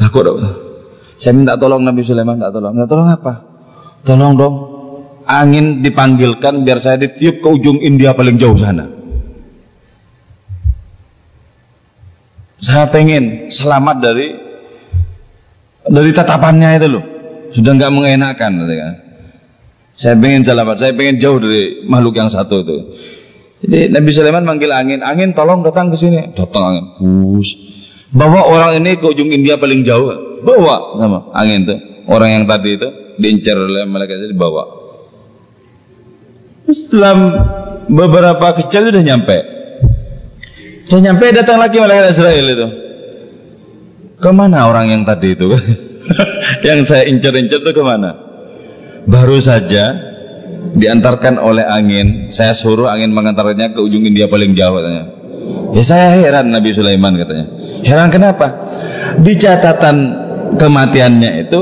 takut saya minta tolong Nabi Sulaiman tak tolong minta tolong apa tolong dong angin dipanggilkan biar saya ditiup ke ujung India paling jauh sana. Saya pengen selamat dari dari tatapannya itu loh. Sudah nggak mengenakan. Saya pengen selamat, saya pengen jauh dari makhluk yang satu itu. Jadi Nabi Sulaiman manggil angin, angin tolong datang ke sini. Datang angin, bus. Bawa orang ini ke ujung India paling jauh. Bawa sama angin tuh. Orang yang tadi itu diincar oleh malaikat itu dibawa. Setelah beberapa kecil sudah nyampe. Sudah nyampe datang lagi malaikat Israel itu. Ke mana orang yang tadi itu? <laughs> yang saya incar-incar itu ke mana? Baru saja diantarkan oleh angin saya suruh angin mengantarnya ke ujung India paling jauh katanya ya saya heran Nabi Sulaiman katanya heran kenapa di catatan kematiannya itu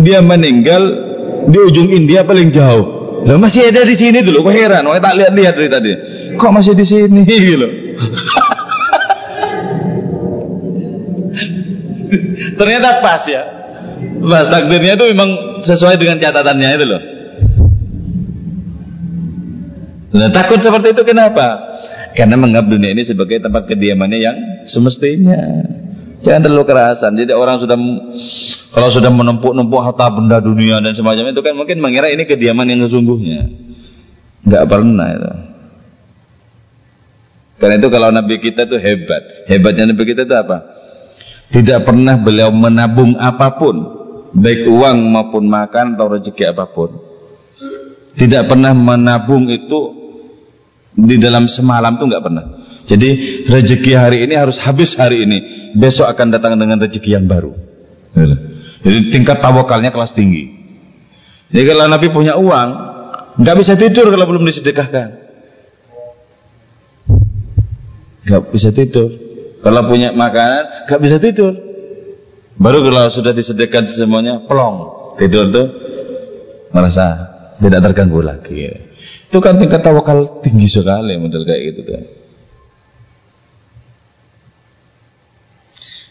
dia meninggal di ujung India paling jauh Loh masih ada di sini dulu, kok heran? Wah tak lihat-lihat dari tadi. Kok masih di sini <laughs> gitu? <laughs> Ternyata pas ya. Pas takdirnya itu memang sesuai dengan catatannya itu loh. Nah, takut seperti itu kenapa? Karena menganggap dunia ini sebagai tempat kediamannya yang semestinya. Jangan terlalu kerasan. Jadi orang sudah kalau sudah menumpuk-numpuk harta benda dunia dan semacamnya itu kan mungkin mengira ini kediaman yang sesungguhnya. Enggak pernah itu. Karena itu kalau Nabi kita itu hebat. Hebatnya Nabi kita itu apa? Tidak pernah beliau menabung apa pun, baik uang maupun makan atau rezeki apa pun. Tidak pernah menabung itu di dalam semalam tuh nggak pernah. Jadi rezeki hari ini harus habis hari ini. Besok akan datang dengan rezeki yang baru. Jadi tingkat tawakalnya kelas tinggi. Jadi kalau Nabi punya uang, nggak bisa tidur kalau belum disedekahkan. Nggak bisa tidur. Kalau punya makanan, nggak bisa tidur. Baru kalau sudah disedekahkan semuanya, pelong. Tidur tuh merasa tidak terganggu lagi. Itu kan tingkat tawakal tinggi sekali model kayak gitu kan.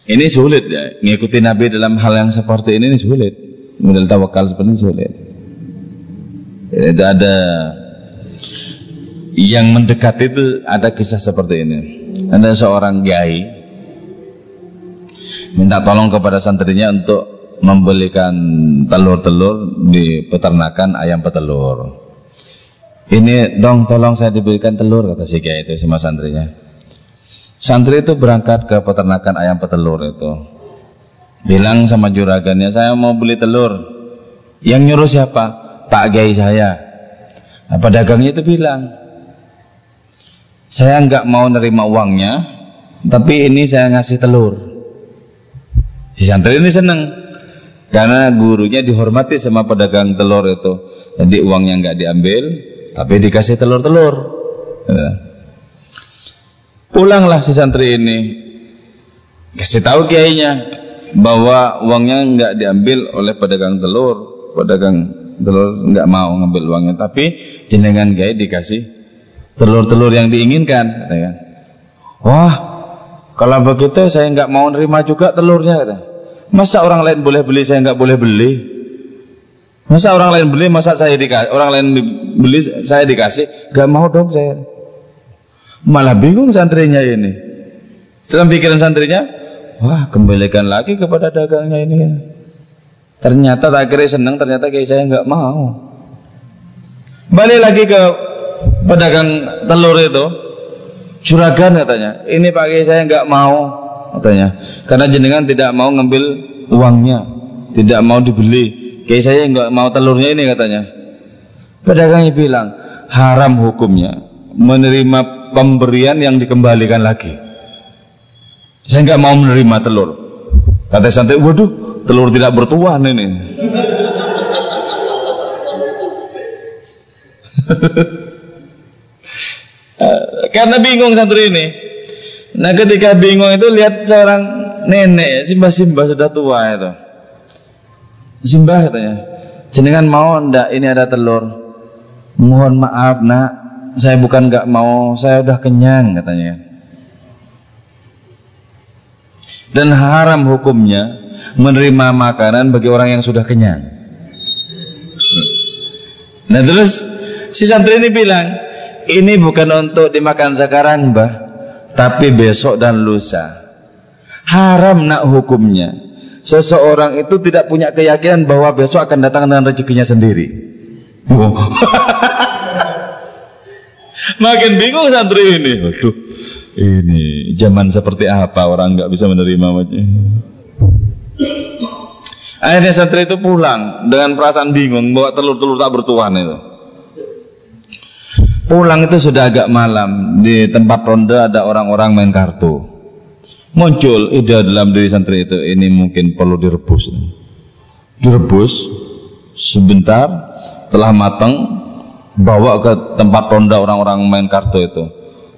Ini sulit ya, ngikuti Nabi dalam hal yang seperti ini, ini sulit. Model tawakal seperti ini sulit. Itu ada yang mendekat itu ada kisah seperti ini. Ada seorang kiai minta tolong kepada santrinya untuk membelikan telur-telur di peternakan ayam petelur. Ini dong tolong saya diberikan telur kata si kiai itu sama santrinya. Santri itu berangkat ke peternakan ayam petelur itu. Bilang sama juragannya, saya mau beli telur. Yang nyuruh siapa? Pak Kiai saya. Nah, pedagangnya itu bilang, saya nggak mau nerima uangnya, tapi ini saya ngasih telur. Si santri ini seneng, karena gurunya dihormati sama pedagang telur itu. Jadi uangnya nggak diambil, tapi dikasih telur-telur. Ya. Pulanglah si santri ini, kasih tahu kiainya bahwa uangnya nggak diambil oleh pedagang telur, pedagang telur nggak mau ngambil uangnya, tapi jenengan kiai dikasih telur-telur yang diinginkan. Wah, kalau begitu saya nggak mau nerima juga telurnya. Masa orang lain boleh beli, saya nggak boleh beli? Masa orang lain beli, masa saya dikasih, orang lain beli, saya dikasih, gak mau dong saya. Malah bingung santrinya ini. Dalam pikiran santrinya, wah kembalikan lagi kepada dagangnya ini. Ternyata tak kira senang, ternyata kayak saya nggak mau. Balik lagi ke pedagang telur itu, juragan katanya, ini pakai saya nggak mau katanya, karena jenengan tidak mau ngambil uangnya, tidak mau dibeli, Kayak saya nggak mau telurnya ini katanya. Pedagangnya bilang haram hukumnya menerima pemberian yang dikembalikan lagi. Saya nggak mau menerima telur. Kata santai, waduh, telur tidak bertuan ini. <laughs> Karena bingung santri ini. Nah ketika bingung itu lihat seorang nenek, simbah-simbah sudah tua itu. Simbah katanya. Jenengan mau ndak ini ada telur? Mohon maaf nak, saya bukan nggak mau, saya udah kenyang katanya. Dan haram hukumnya menerima makanan bagi orang yang sudah kenyang. Nah terus si santri ini bilang, ini bukan untuk dimakan sekarang mbah, tapi besok dan lusa. Haram nak hukumnya. Seseorang itu tidak punya keyakinan bahwa besok akan datang dengan rezekinya sendiri. <laughs> Makin bingung santri ini. Waduh, ini zaman seperti apa orang nggak bisa menerima Akhirnya santri itu pulang dengan perasaan bingung, bawa telur-telur tak bertuan itu. Pulang itu sudah agak malam, di tempat ronde ada orang-orang main kartu. Muncul ide dalam diri santri itu, ini mungkin perlu direbus. Direbus sebentar, telah matang, bawa ke tempat ronda orang-orang main kartu itu.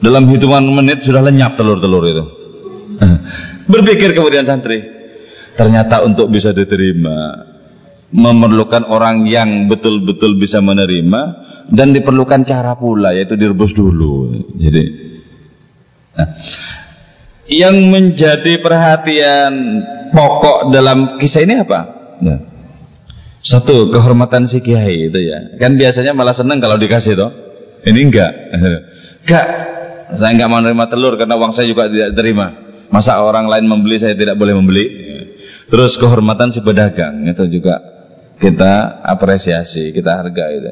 Dalam hitungan menit sudah lenyap telur-telur itu. <laughs> Berpikir kemudian santri, ternyata untuk bisa diterima memerlukan orang yang betul-betul bisa menerima dan diperlukan cara pula yaitu direbus dulu jadi nah, yang menjadi perhatian pokok dalam kisah ini apa? Nah, satu kehormatan si kiai itu ya. Kan biasanya malah seneng kalau dikasih toh. Ini enggak. <laughs> Enggak. Saya enggak mau menerima telur karena uang saya juga tidak terima. Masa orang lain membeli saya tidak boleh membeli. Terus kehormatan si pedagang itu juga kita apresiasi, kita hargai itu.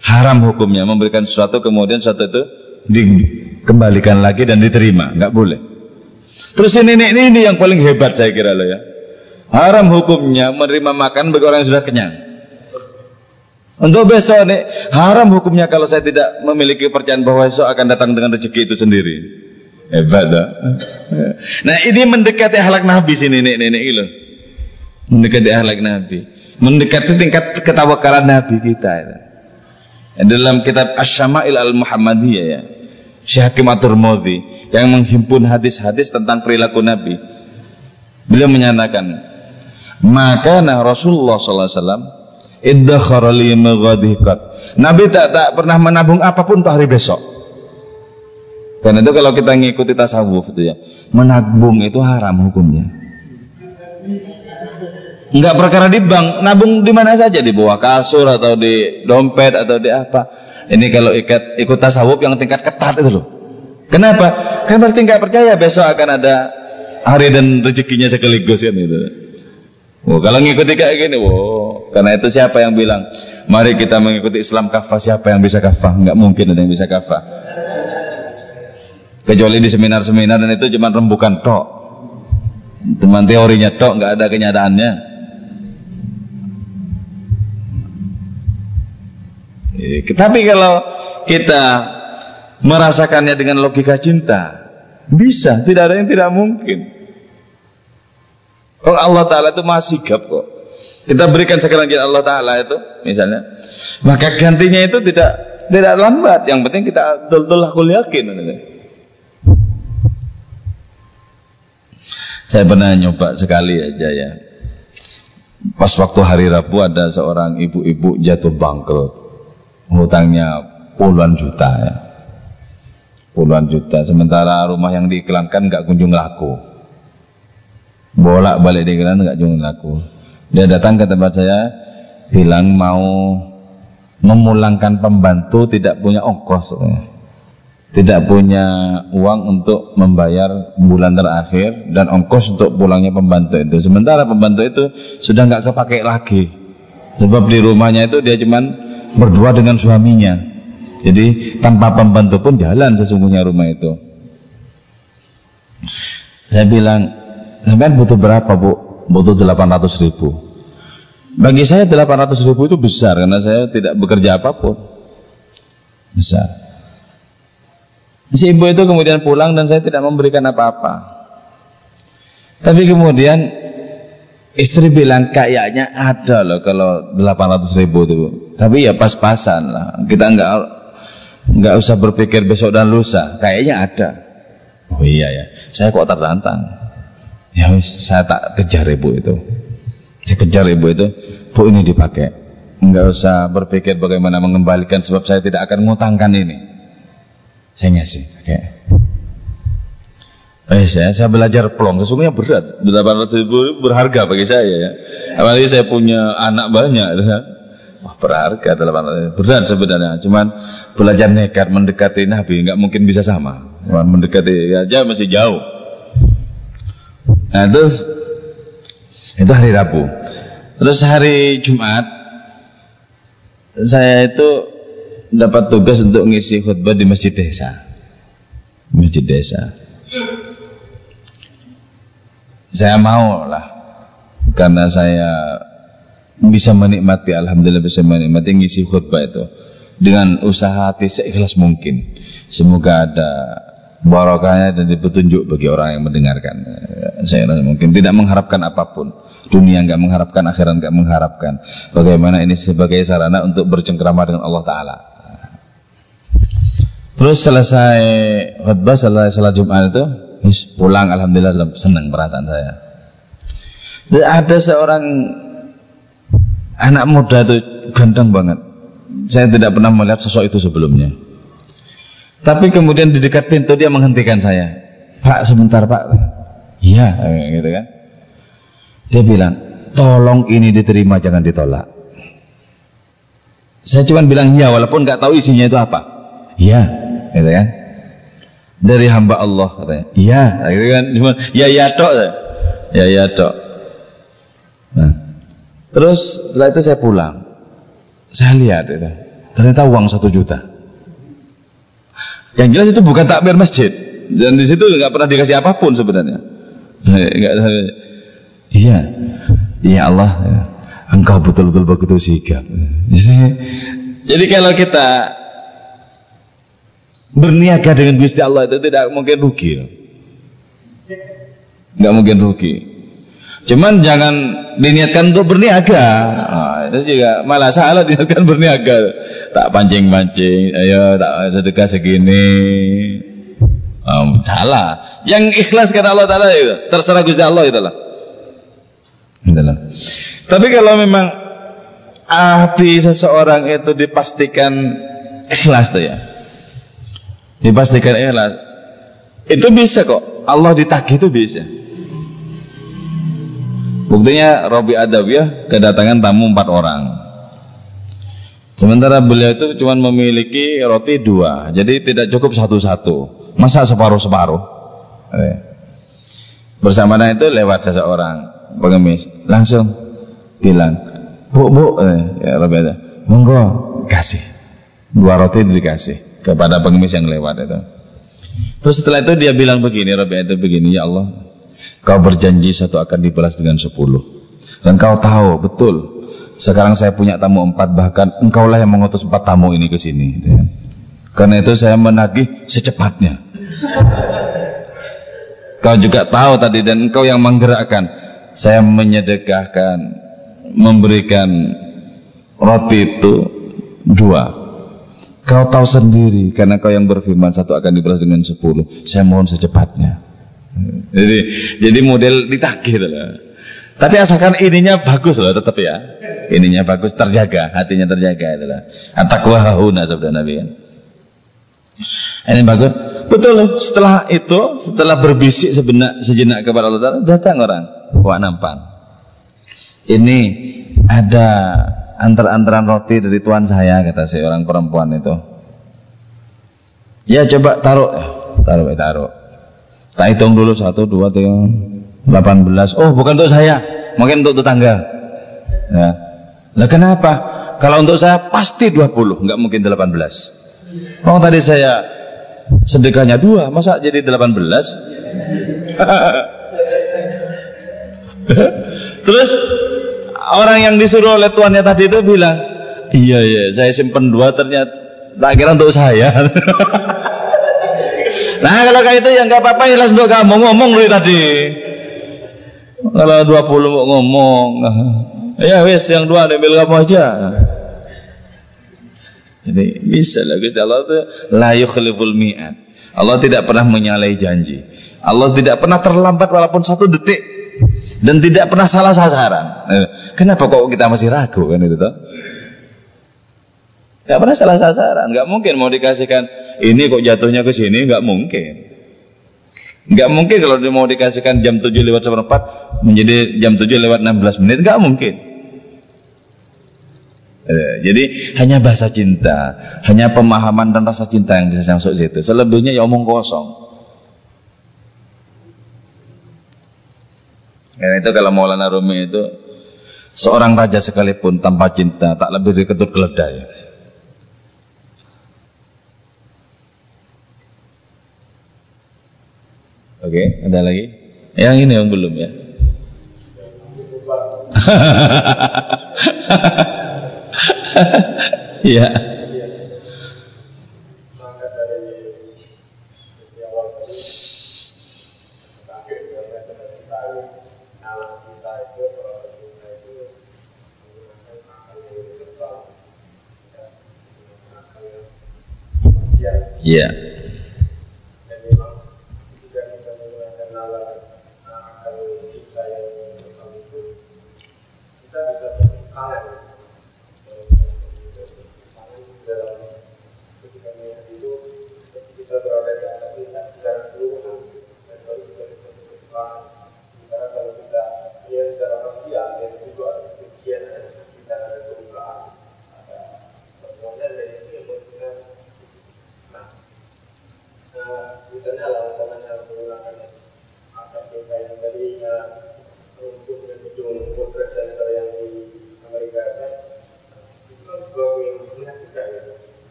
Haram hukumnya memberikan sesuatu kemudian sesuatu itu dikembalikan lagi dan diterima, nggak boleh. Terus ini, ini ini yang paling hebat saya kira loh ya. Haram hukumnya menerima makan bagi orang yang sudah kenyang. Untuk besok nih, haram hukumnya kalau saya tidak memiliki percayaan bahwa besok akan datang dengan rezeki itu sendiri. Hebat dah. Nah ini mendekati halak Nabi sini nenek-nenek itu mendekati ahlak Nabi, mendekati tingkat ketawakalan Nabi kita. Ya. Dalam kitab Asy-Syama'il Al-Muhammadiyah ya, Syekh Hakim At-Tirmidzi yang menghimpun hadis-hadis tentang perilaku Nabi. Beliau menyatakan, maka nah Rasulullah wasallam iddakhara Nabi tak tak pernah menabung apa pun untuk hari besok. Karena itu kalau kita ngikuti tasawuf itu ya, menabung itu haram hukumnya. Enggak perkara di bank, nabung di mana saja di bawah kasur atau di dompet atau di apa. Ini kalau ikat ikut tasawuf yang tingkat ketat itu loh. Kenapa? Kan berarti nggak percaya besok akan ada hari dan rezekinya sekaligus kan itu. Oh, kalau ngikuti kayak gini, wow. Karena itu siapa yang bilang, mari kita mengikuti Islam kafah, siapa yang bisa kafah? Enggak mungkin ada yang bisa kafah. Kecuali di seminar-seminar dan itu cuma rembukan tok. Teman teorinya tok, nggak ada kenyataannya. Eh, tapi kalau kita merasakannya dengan logika cinta, bisa, tidak ada yang tidak mungkin. Kalau Allah Ta'ala itu masih gap kok. Kita berikan sekarang Allah Ta'ala itu, misalnya. Maka gantinya itu tidak tidak lambat. Yang penting kita betul-betul aku yakin. Saya pernah nyoba sekali aja ya. Pas waktu hari Rabu ada seorang ibu-ibu jatuh bangkrut hutangnya puluhan juta ya. Puluhan juta. Sementara rumah yang diiklankan nggak kunjung laku. Bolak balik diiklan nggak kunjung laku. Dia datang ke tempat saya bilang mau memulangkan pembantu tidak punya ongkos. Tidak punya uang untuk membayar bulan terakhir dan ongkos untuk pulangnya pembantu itu. Sementara pembantu itu sudah nggak kepake lagi. Sebab di rumahnya itu dia cuman berdua dengan suaminya. Jadi tanpa pembantu pun jalan sesungguhnya rumah itu. Saya bilang, sampai butuh berapa bu? Butuh 800 ribu. Bagi saya 800 ribu itu besar karena saya tidak bekerja apa pun. Besar. Si ibu itu kemudian pulang dan saya tidak memberikan apa-apa. Tapi kemudian Istri bilang kayaknya ada loh kalau 800 ribu itu. Tapi ya pas-pasan lah. Kita nggak nggak usah berpikir besok dan lusa. Kayaknya ada. Oh iya ya. Saya kok tertantang. Ya saya tak kejar ibu itu. Saya kejar ibu itu. Bu ini dipakai. Nggak usah berpikir bagaimana mengembalikan sebab saya tidak akan ngutangkan ini. Saya ngasih. Oke. Okay. Eh, saya, saya belajar plong, sesungguhnya berat. 800 ribu berharga bagi saya ya. Apalagi saya punya anak banyak. Ya. Wah, berharga dalam berat sebenarnya. Cuman belajar nekat mendekati Nabi nggak mungkin bisa sama. Mendekati aja masih jauh. Nah, terus itu hari Rabu. Terus hari Jumat saya itu dapat tugas untuk ngisi khutbah di masjid desa. Masjid desa. Saya mau lah karena saya bisa menikmati alhamdulillah bisa menikmati ngisi khutbah itu dengan usaha hati seikhlas mungkin. Semoga ada barokahnya dan petunjuk bagi orang yang mendengarkan. Saya rasa mungkin tidak mengharapkan apa pun. Dunia nggak mengharapkan akhirat nggak mengharapkan. Bagaimana ini sebagai sarana untuk bercengkrama dengan Allah Taala? Terus selesai khutbah selesai salat Jumat itu pulang alhamdulillah senang perasaan saya. Ada seorang Anak muda itu ganteng banget. Saya tidak pernah melihat sosok itu sebelumnya. Tapi kemudian di dekat pintu dia menghentikan saya. Pak, sebentar Pak. Iya, gitu kan. Dia bilang, tolong ini diterima, jangan ditolak. Saya cuma bilang iya, walaupun nggak tahu isinya itu apa. Iya, gitu kan. Dari hamba Allah katanya. Iya, gitu kan. Cuma ya ya tok. Ya ya tok. Nah, Terus setelah itu saya pulang. Saya lihat itu. Ternyata uang satu juta. Yang jelas itu bukan takbir masjid. Dan di situ nggak pernah dikasih apa pun sebenarnya. Enggak Iya. Iya Allah. Engkau betul-betul begitu sigap. Jadi kalau kita berniaga dengan Gusti Allah itu tidak mungkin rugi. Enggak mungkin rugi. Cuman jangan diniatkan untuk berniaga. Nah, itu juga malah salah diniatkan berniaga. Tak pancing-pancing, ayo tak sedekah segini. Um, salah. Yang ikhlas karena Allah Taala itu terserah Gusti Allah itulah. Itulah. Tapi kalau memang hati seseorang itu dipastikan ikhlas tuh ya. Dipastikan ikhlas. Itu bisa kok. Allah ditagih itu bisa. Buktinya Robi Adawiyah kedatangan tamu empat orang. Sementara beliau itu cuma memiliki roti dua, jadi tidak cukup satu-satu. Masa separuh-separuh? Bersamaan itu lewat seseorang pengemis, langsung bilang, bu bu, eh, ya Robi Adawiyah, monggo kasih dua roti dikasih kepada pengemis yang lewat itu. Terus setelah itu dia bilang begini, Robi itu begini, ya Allah, Kau berjanji satu akan dibalas dengan sepuluh. Dan kau tahu betul. Sekarang saya punya tamu empat bahkan engkaulah yang mengutus empat tamu ini ke sini. Gitu ya. Karena itu saya menagih secepatnya. Kau juga tahu tadi dan engkau yang menggerakkan. Saya menyedekahkan, memberikan roti itu dua. Kau tahu sendiri karena kau yang berfirman satu akan dibalas dengan sepuluh. Saya mohon secepatnya. Jadi jadi model ditagih loh. Tapi asalkan ininya bagus loh tetap ya. Ininya bagus terjaga, hatinya terjaga itu loh. Atakwa hauna sabda Nabi kan. Ini bagus. Betul loh. Setelah itu, setelah berbisik sebenak sejenak kepada Allah Taala, datang orang. Wah nampan. Ini ada antar-antaran roti dari tuan saya kata si orang perempuan itu. Ya coba taruh, taruh, taruh. Tak hitung dulu satu, dua, tiga, delapan belas. Oh, bukan untuk saya, mungkin untuk tetangga. Ya. Lah kenapa? Kalau untuk saya pasti dua puluh, nggak mungkin delapan belas. Oh tadi saya sedekahnya dua, masa jadi delapan belas? <laughs> Terus orang yang disuruh oleh tuannya tadi itu bilang, iya iya, saya simpen dua ternyata tak kira untuk saya. <laughs> Nah kalau kayak itu ya nggak apa-apa jelas untuk kamu ngomong dari tadi. Kalau 20 mau ngomong, ya wes yang dua ambil kamu aja. Jadi bisa lah Gusti Allah itu la yukhliful mi'ad. Allah tidak pernah menyalahi janji. Allah tidak pernah terlambat walaupun satu detik dan tidak pernah salah sasaran. Eh, kenapa kok kita masih ragu kan itu toh? Gak pernah salah sasaran, gak mungkin mau dikasihkan ini kok jatuhnya ke sini, gak mungkin. Gak mungkin kalau mau dikasihkan jam 7 lewat seperempat menjadi jam 7 lewat 16 menit, gak mungkin. Eh, jadi hanya bahasa cinta, hanya pemahaman dan rasa cinta yang bisa masuk situ. Selebihnya ya omong kosong. Dan itu kalau Maulana Rumi itu seorang raja sekalipun tanpa cinta tak lebih dari ketut keledai. Oke, ada lagi? Yang ini yang belum ya? Iya. <laughs> Yeah.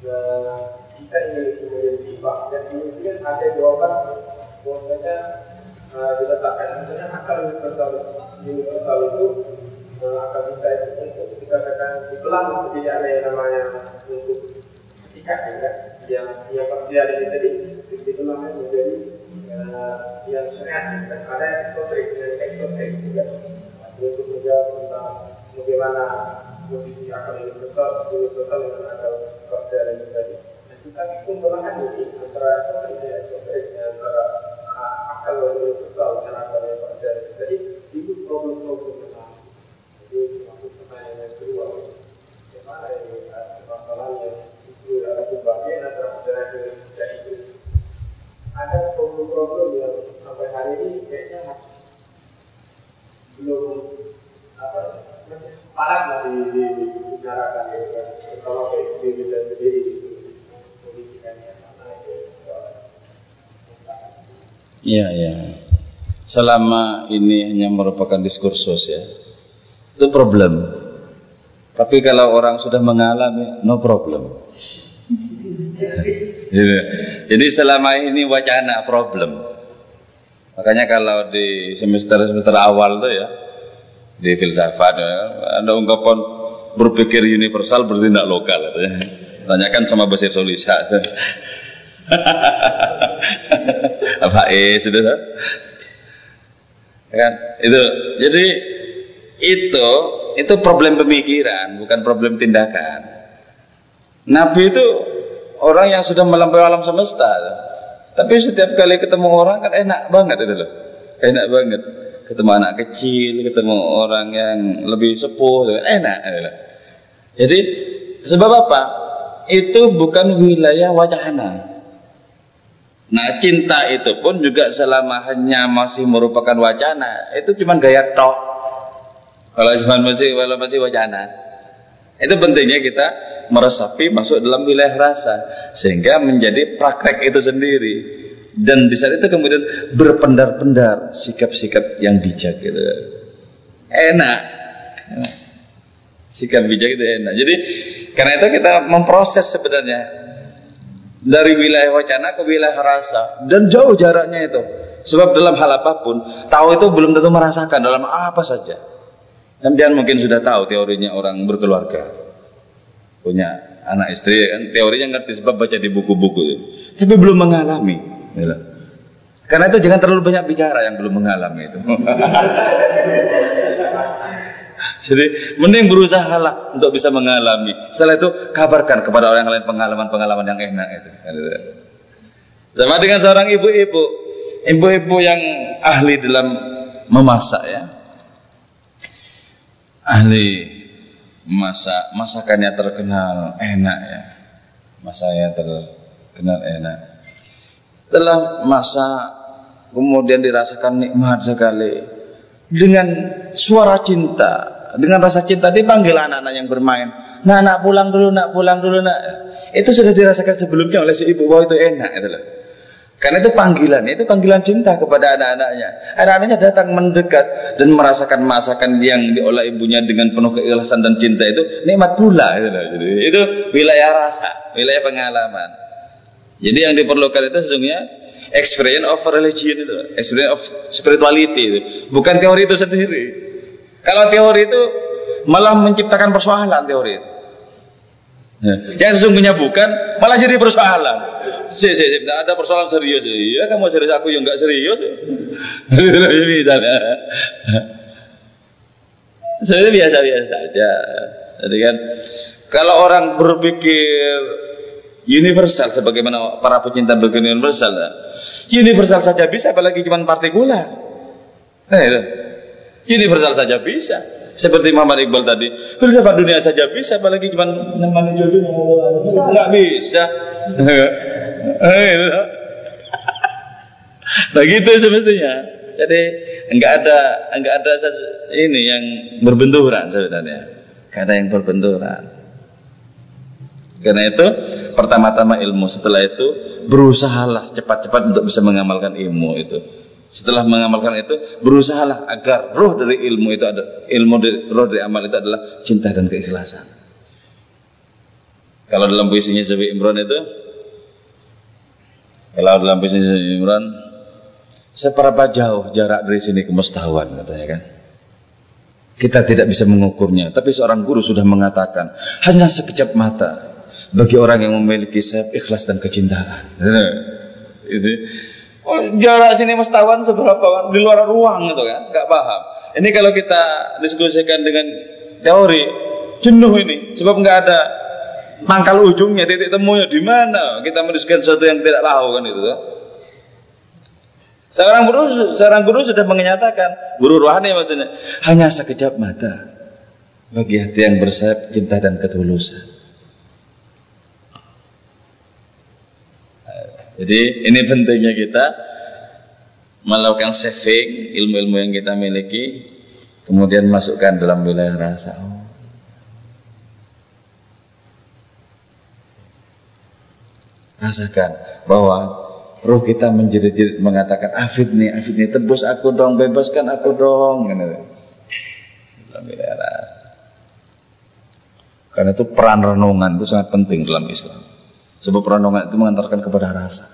kita ingin kemudian timbang dan kemudian ada jawaban bahwasanya uh, diletakkan. Misalnya akal universal universal itu uh, kita itu untuk kita katakan dibelah menjadi ada yang namanya untuk ketika ya. Yang yang manusia ini tadi dibelah menjadi eh, yang syariat dan ada yang dan eksotik ya. juga untuk menjawab tentang bagaimana posisi akal universal universal dengan ada perbedaan itu tadi. Kita kumpulan ini antara sebenarnya esotrik antara ah, akal universal dan akal yang perbedaan itu itu problem-problem yang jadi masuk pertanyaan yang kedua bagaimana ini ah, yang itu ada pembagian antara perbedaan itu. Ada problem-problem yang sampai hari ini kayaknya belum apa Iya, iya. Selama ini hanya merupakan diskursus ya, itu problem. Tapi kalau orang sudah mengalami, no problem. <laughs> Jadi selama ini wacana problem. Makanya kalau di semester-semester awal tuh ya, di filsafat ya, ada ungkapan berpikir universal bertindak lokal. Ya. Tanyakan sama Basir Solisa. <laughs> apa eh sudah kan itu jadi itu itu problem pemikiran bukan problem tindakan Nabi itu orang yang sudah melampaui alam semesta tapi setiap kali ketemu orang kan enak banget itu loh enak banget ketemu anak kecil ketemu orang yang lebih sepuh enak gitu. Jadi sebab apa? Itu bukan wilayah wacana. Nah cinta itu pun juga selama hanya masih merupakan wacana itu cuma gaya tok. Kalau cuma masih kalau masih wacana itu pentingnya kita meresapi masuk dalam wilayah rasa sehingga menjadi praktek itu sendiri dan di saat itu kemudian berpendar-pendar sikap-sikap yang bijak gitu. Enak, enak. sikap bijak itu enak. Jadi karena itu kita memproses sebenarnya. Dari wilayah wacana ke wilayah rasa. Dan jauh jaraknya itu. Sebab dalam hal apa pun tahu itu belum tentu merasakan. Dalam apa saja. Dan mungkin sudah tahu teorinya orang berkeluarga. Punya anak istri kan? Teorinya ngerti sebab baca di buku-buku tapi belum mengalami. Karena itu jangan terlalu banyak bicara yang belum mengalami itu. <laughs> Jadi mending berusaha lah untuk bisa mengalami. Setelah itu kabarkan kepada orang lain pengalaman-pengalaman yang enak itu. Sama dengan seorang ibu-ibu. Ibu-ibu yang ahli dalam memasak ya. Ahli masak masakannya terkenal enak ya. Masaknya terkenal enak telah masak kemudian dirasakan nikmat sekali. Dengan suara cinta dengan rasa cinta dipanggil anak-anak yang bermain. Nah anak pulang dulu nak pulang dulu nak itu sudah dirasakan sebelumnya oleh si ibu bahwa itu enak itu loh. Karena itu panggilan, itu panggilan cinta kepada anak-anaknya. Anak-anaknya datang mendekat dan merasakan masakan yang diolah ibunya dengan penuh keikhlasan dan cinta itu nikmat pula itu itu wilayah rasa, wilayah pengalaman. Jadi yang diperlukan itu sesungguhnya experience of religion itu, experience of spirituality itu, bukan teori itu sendiri. Kalau teori itu malah menciptakan persoalan teori itu. Ya. Yang sesungguhnya bukan, malah jadi persoalan. Si, si, si, ada persoalan serius. Iya, kamu serius, aku yang nggak serius. <laughs> Misalnya. Saya biasa-biasa saja. Jadi kan, kalau orang berpikir universal, sebagaimana para pecinta berpikir universal, universal saja bisa, apalagi cuma partikular. Nah, itu. Universal saja bisa. Seperti Muhammad Iqbal tadi, filsafat dunia saja bisa, apalagi cuma nemani jodoh nggak bisa. <laughs> <laughs> nah gitu semestinya. Jadi enggak ada enggak ada ini yang berbenturan sebenarnya. Ada yang berbenturan. Karena itu pertama-tama ilmu, setelah itu berusahalah cepat-cepat untuk bisa mengamalkan ilmu itu. Setelah mengamalkan itu, berusahalah agar roh dari ilmu itu ada ilmu dari, roh dari amal itu adalah cinta dan keikhlasan. Kalau dalam puisinya Zabi Imran itu, kalau dalam puisinya Zabi Imran, seberapa jauh jarak dari sini ke Mustawan katanya kan? Kita tidak bisa mengukurnya, tapi seorang guru sudah mengatakan hanya sekejap mata bagi orang yang memiliki sayap ikhlas dan kecintaan. Itu Oh, jarak sini mustawan seberapa di luar ruang itu kan, nggak paham. Ini kalau kita diskusikan dengan teori, jenuh ini, sebab nggak ada pangkal ujungnya, titik temunya di mana. Kita mendiskusikan sesuatu yang tidak tahu kan itu. Kan? Seorang guru, seorang guru sudah menyatakan, guru rohani maksudnya, hanya sekejap mata bagi hati yang bersayap cinta dan ketulusan. Jadi ini pentingnya kita melakukan saving ilmu-ilmu yang kita miliki, kemudian masukkan dalam wilayah rasa. Rasakan bahwa roh kita menjerit-jerit mengatakan Afid nih, Afid nih, tebus aku dong, bebaskan aku dong. Dalam wilayah rasa. Karena itu peran renungan itu sangat penting dalam Islam. Sebab renungan itu mengantarkan kepada rasa.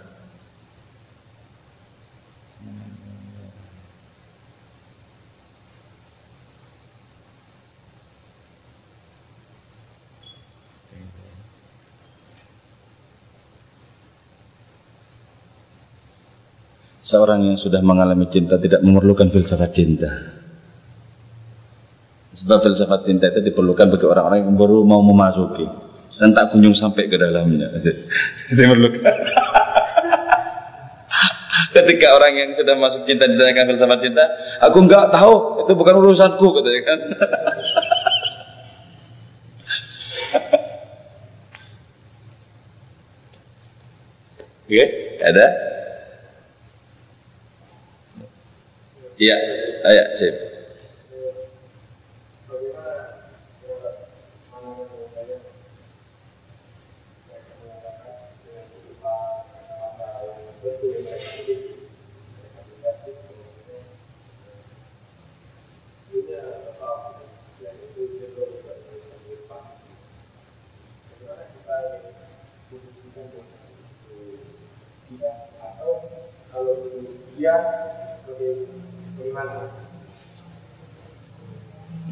Seorang yang sudah mengalami cinta tidak memerlukan filsafat cinta. Sebab filsafat cinta itu diperlukan bagi orang-orang yang baru mau memasuki dan tak kunjung sampai ke dalamnya. <laughs> Saya memerlukan. <laughs> Ketika orang yang sudah masuk cinta ditanyakan filsafat cinta, aku enggak tahu, itu bukan urusanku katanya kan. <laughs> Oke, okay, ada? Iya, ayo, sip.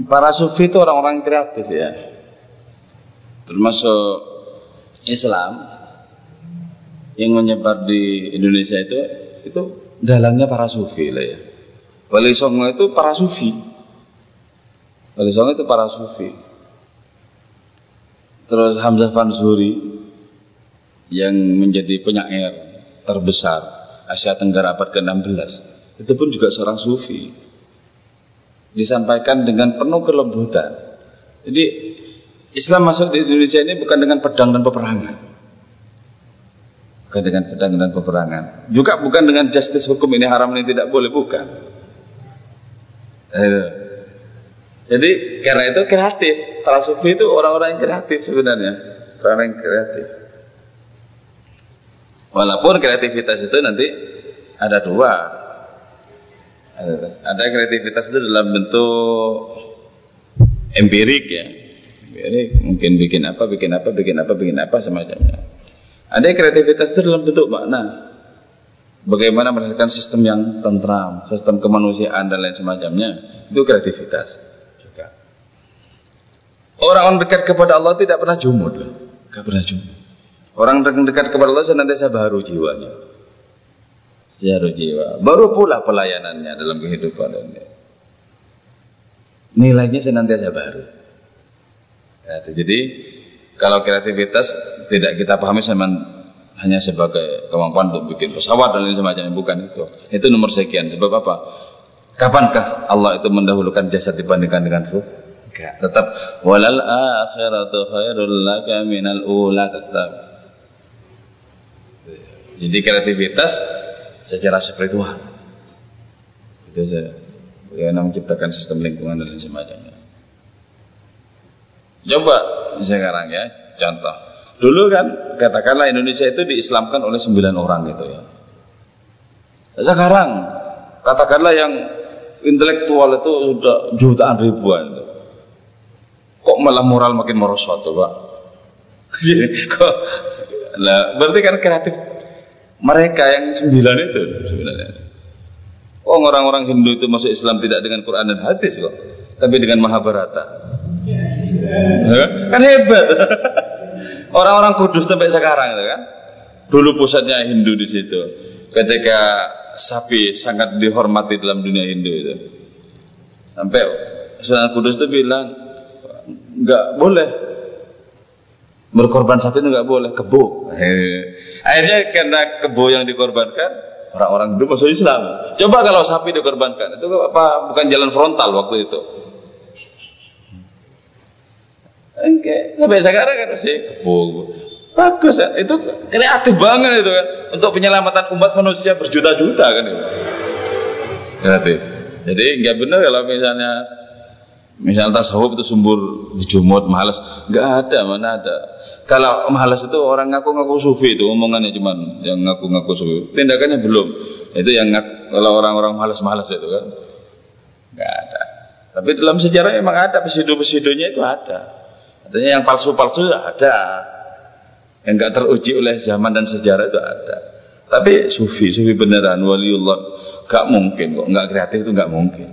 Para sufi itu orang-orang kreatif ya. Termasuk Islam yang menyebar di Indonesia itu itu dalangnya para sufi lah ya. Wali Songo itu para sufi. Wali Songo itu para sufi. Terus Hamzah Fansuri yang menjadi penyair terbesar Asia Tenggara abad ke-16. Itu pun juga seorang sufi. Disampaikan dengan penuh kelembutan. Jadi Islam masuk di Indonesia ini bukan dengan pedang dan peperangan. Bukan dengan pedang dan peperangan. Juga bukan dengan justice hukum ini haram ini tidak boleh bukan. Jadi karena itu kreatif. Para sufi itu orang-orang yang kreatif sebenarnya. Orang yang kreatif Walaupun kreativitas itu nanti ada dua. Ada kreativitas itu dalam bentuk empirik ya. Empirik mungkin bikin apa, bikin apa, bikin apa, bikin apa semacamnya. Ada kreativitas itu dalam bentuk makna. Bagaimana melahirkan sistem yang tentram, sistem kemanusiaan dan lain semacamnya. Itu kreativitas juga. Orang-orang dekat kepada Allah tidak pernah jumud. Tidak pernah jumud. Orang dekat kepada Allah senantiasa baru jiwanya. Baru jiwa. Baru pula pelayanannya dalam kehidupan ini. Nilainya senantiasa baru. Ya, jadi kalau kreativitas tidak kita pahami sama hanya sebagai kemampuan untuk bikin pesawat dan lain semacamnya bukan itu. Itu nomor sekian. Sebab apa? Kapankah Allah itu mendahulukan jasad dibandingkan dengan ruh? Enggak. Tetap walal akhiratu khairul laka minal ula tetap. Jadi kreativitas secara spiritual. Itu bagaimana menciptakan sistem lingkungan dan semacamnya. Coba sekarang ya, contoh. Dulu kan katakanlah Indonesia itu diislamkan oleh sembilan orang gitu ya. Sekarang katakanlah yang intelektual itu sudah jutaan ribuan itu. Kok malah moral makin merosot Pak? <laughs> Kok lah berarti kan kreatif mereka yang sembilan itu sebenarnya. Oh orang-orang Hindu itu masuk Islam tidak dengan Quran dan hadis kok, tapi dengan Mahabharata. Ya, kan hebat. <laughs> Orang-orang Kudus sampai sekarang itu kan. Dulu pusatnya Hindu di situ. Ketika sapi sangat dihormati dalam dunia Hindu itu. Sampai Sunan Kudus itu bilang nggak boleh berkorban sapi itu nggak boleh kebo. Akhirnya karena kebo yang dikorbankan, orang-orang itu masuk Islam. Coba kalau sapi dikorbankan, itu apa? Bukan jalan frontal waktu itu. Oke, sampai sekarang kan masih kebo. Bagus ya, itu kreatif banget itu kan. Untuk penyelamatan umat manusia berjuta-juta kan itu. Kreatif. Jadi nggak benar kalau misalnya misalnya tasawuf itu sumbur dijumut malas, nggak ada mana ada kalau malas itu orang ngaku-ngaku sufi itu omongannya cuman yang ngaku-ngaku sufi. Tindakannya belum. Itu yang ngaku, kalau orang-orang malas-malas itu kan. Enggak ada. Tapi dalam sejarah memang ada pesidu-pesidunya itu ada. Artinya yang palsu-palsu ada. Yang enggak teruji oleh zaman dan sejarah itu ada. Tapi sufi, sufi beneran waliullah enggak mungkin kok, enggak kreatif itu enggak mungkin.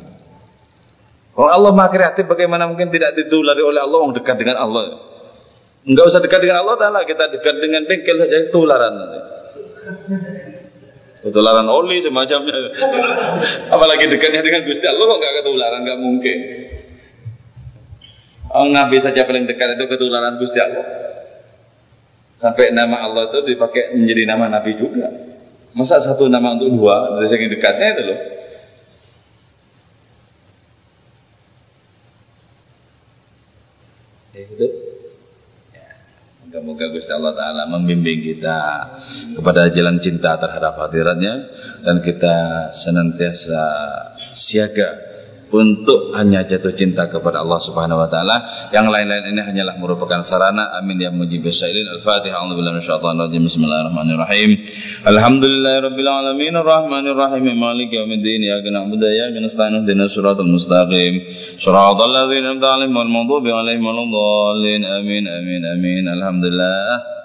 Kalau Allah Maha kreatif bagaimana mungkin tidak ditulari oleh Allah yang dekat dengan Allah. Enggak usah dekat dengan Allah Ta'ala, kita dekat dengan bengkel saja ketularan. Ketularan oli semacamnya. <laughs> Apalagi dekatnya dengan Gusti Allah kok enggak ketularan, enggak mungkin. Oh, Nabi saja paling dekat itu ketularan Gusti Allah. Sampai nama Allah itu dipakai menjadi nama Nabi juga. Masa satu nama untuk dua dari segi dekatnya itu loh. Ya, gitu. Moga-moga Gusti Allah Ta'ala membimbing kita kepada jalan cinta terhadap hadiratnya dan kita senantiasa siaga untuk hanya jatuh cinta kepada Allah Subhanahu wa taala. Yang lain-lain ini hanyalah merupakan sarana. Amin ya mujib syailin. Al-Fatihah. A'udzubillahi minasyaitonir rajim. Bismillahirrahmanirrahim. Alhamdulillahirabbil alamin arrahmanir rahim maliki yaumiddin. Iyyaka na'budu wa iyyaka nasta'in ihdinas siratal mustaqim. Shiratal ladzina an'amta 'alaihim ghairil maghdubi 'alaihim waladdallin. Amin amin amin. Alhamdulillah.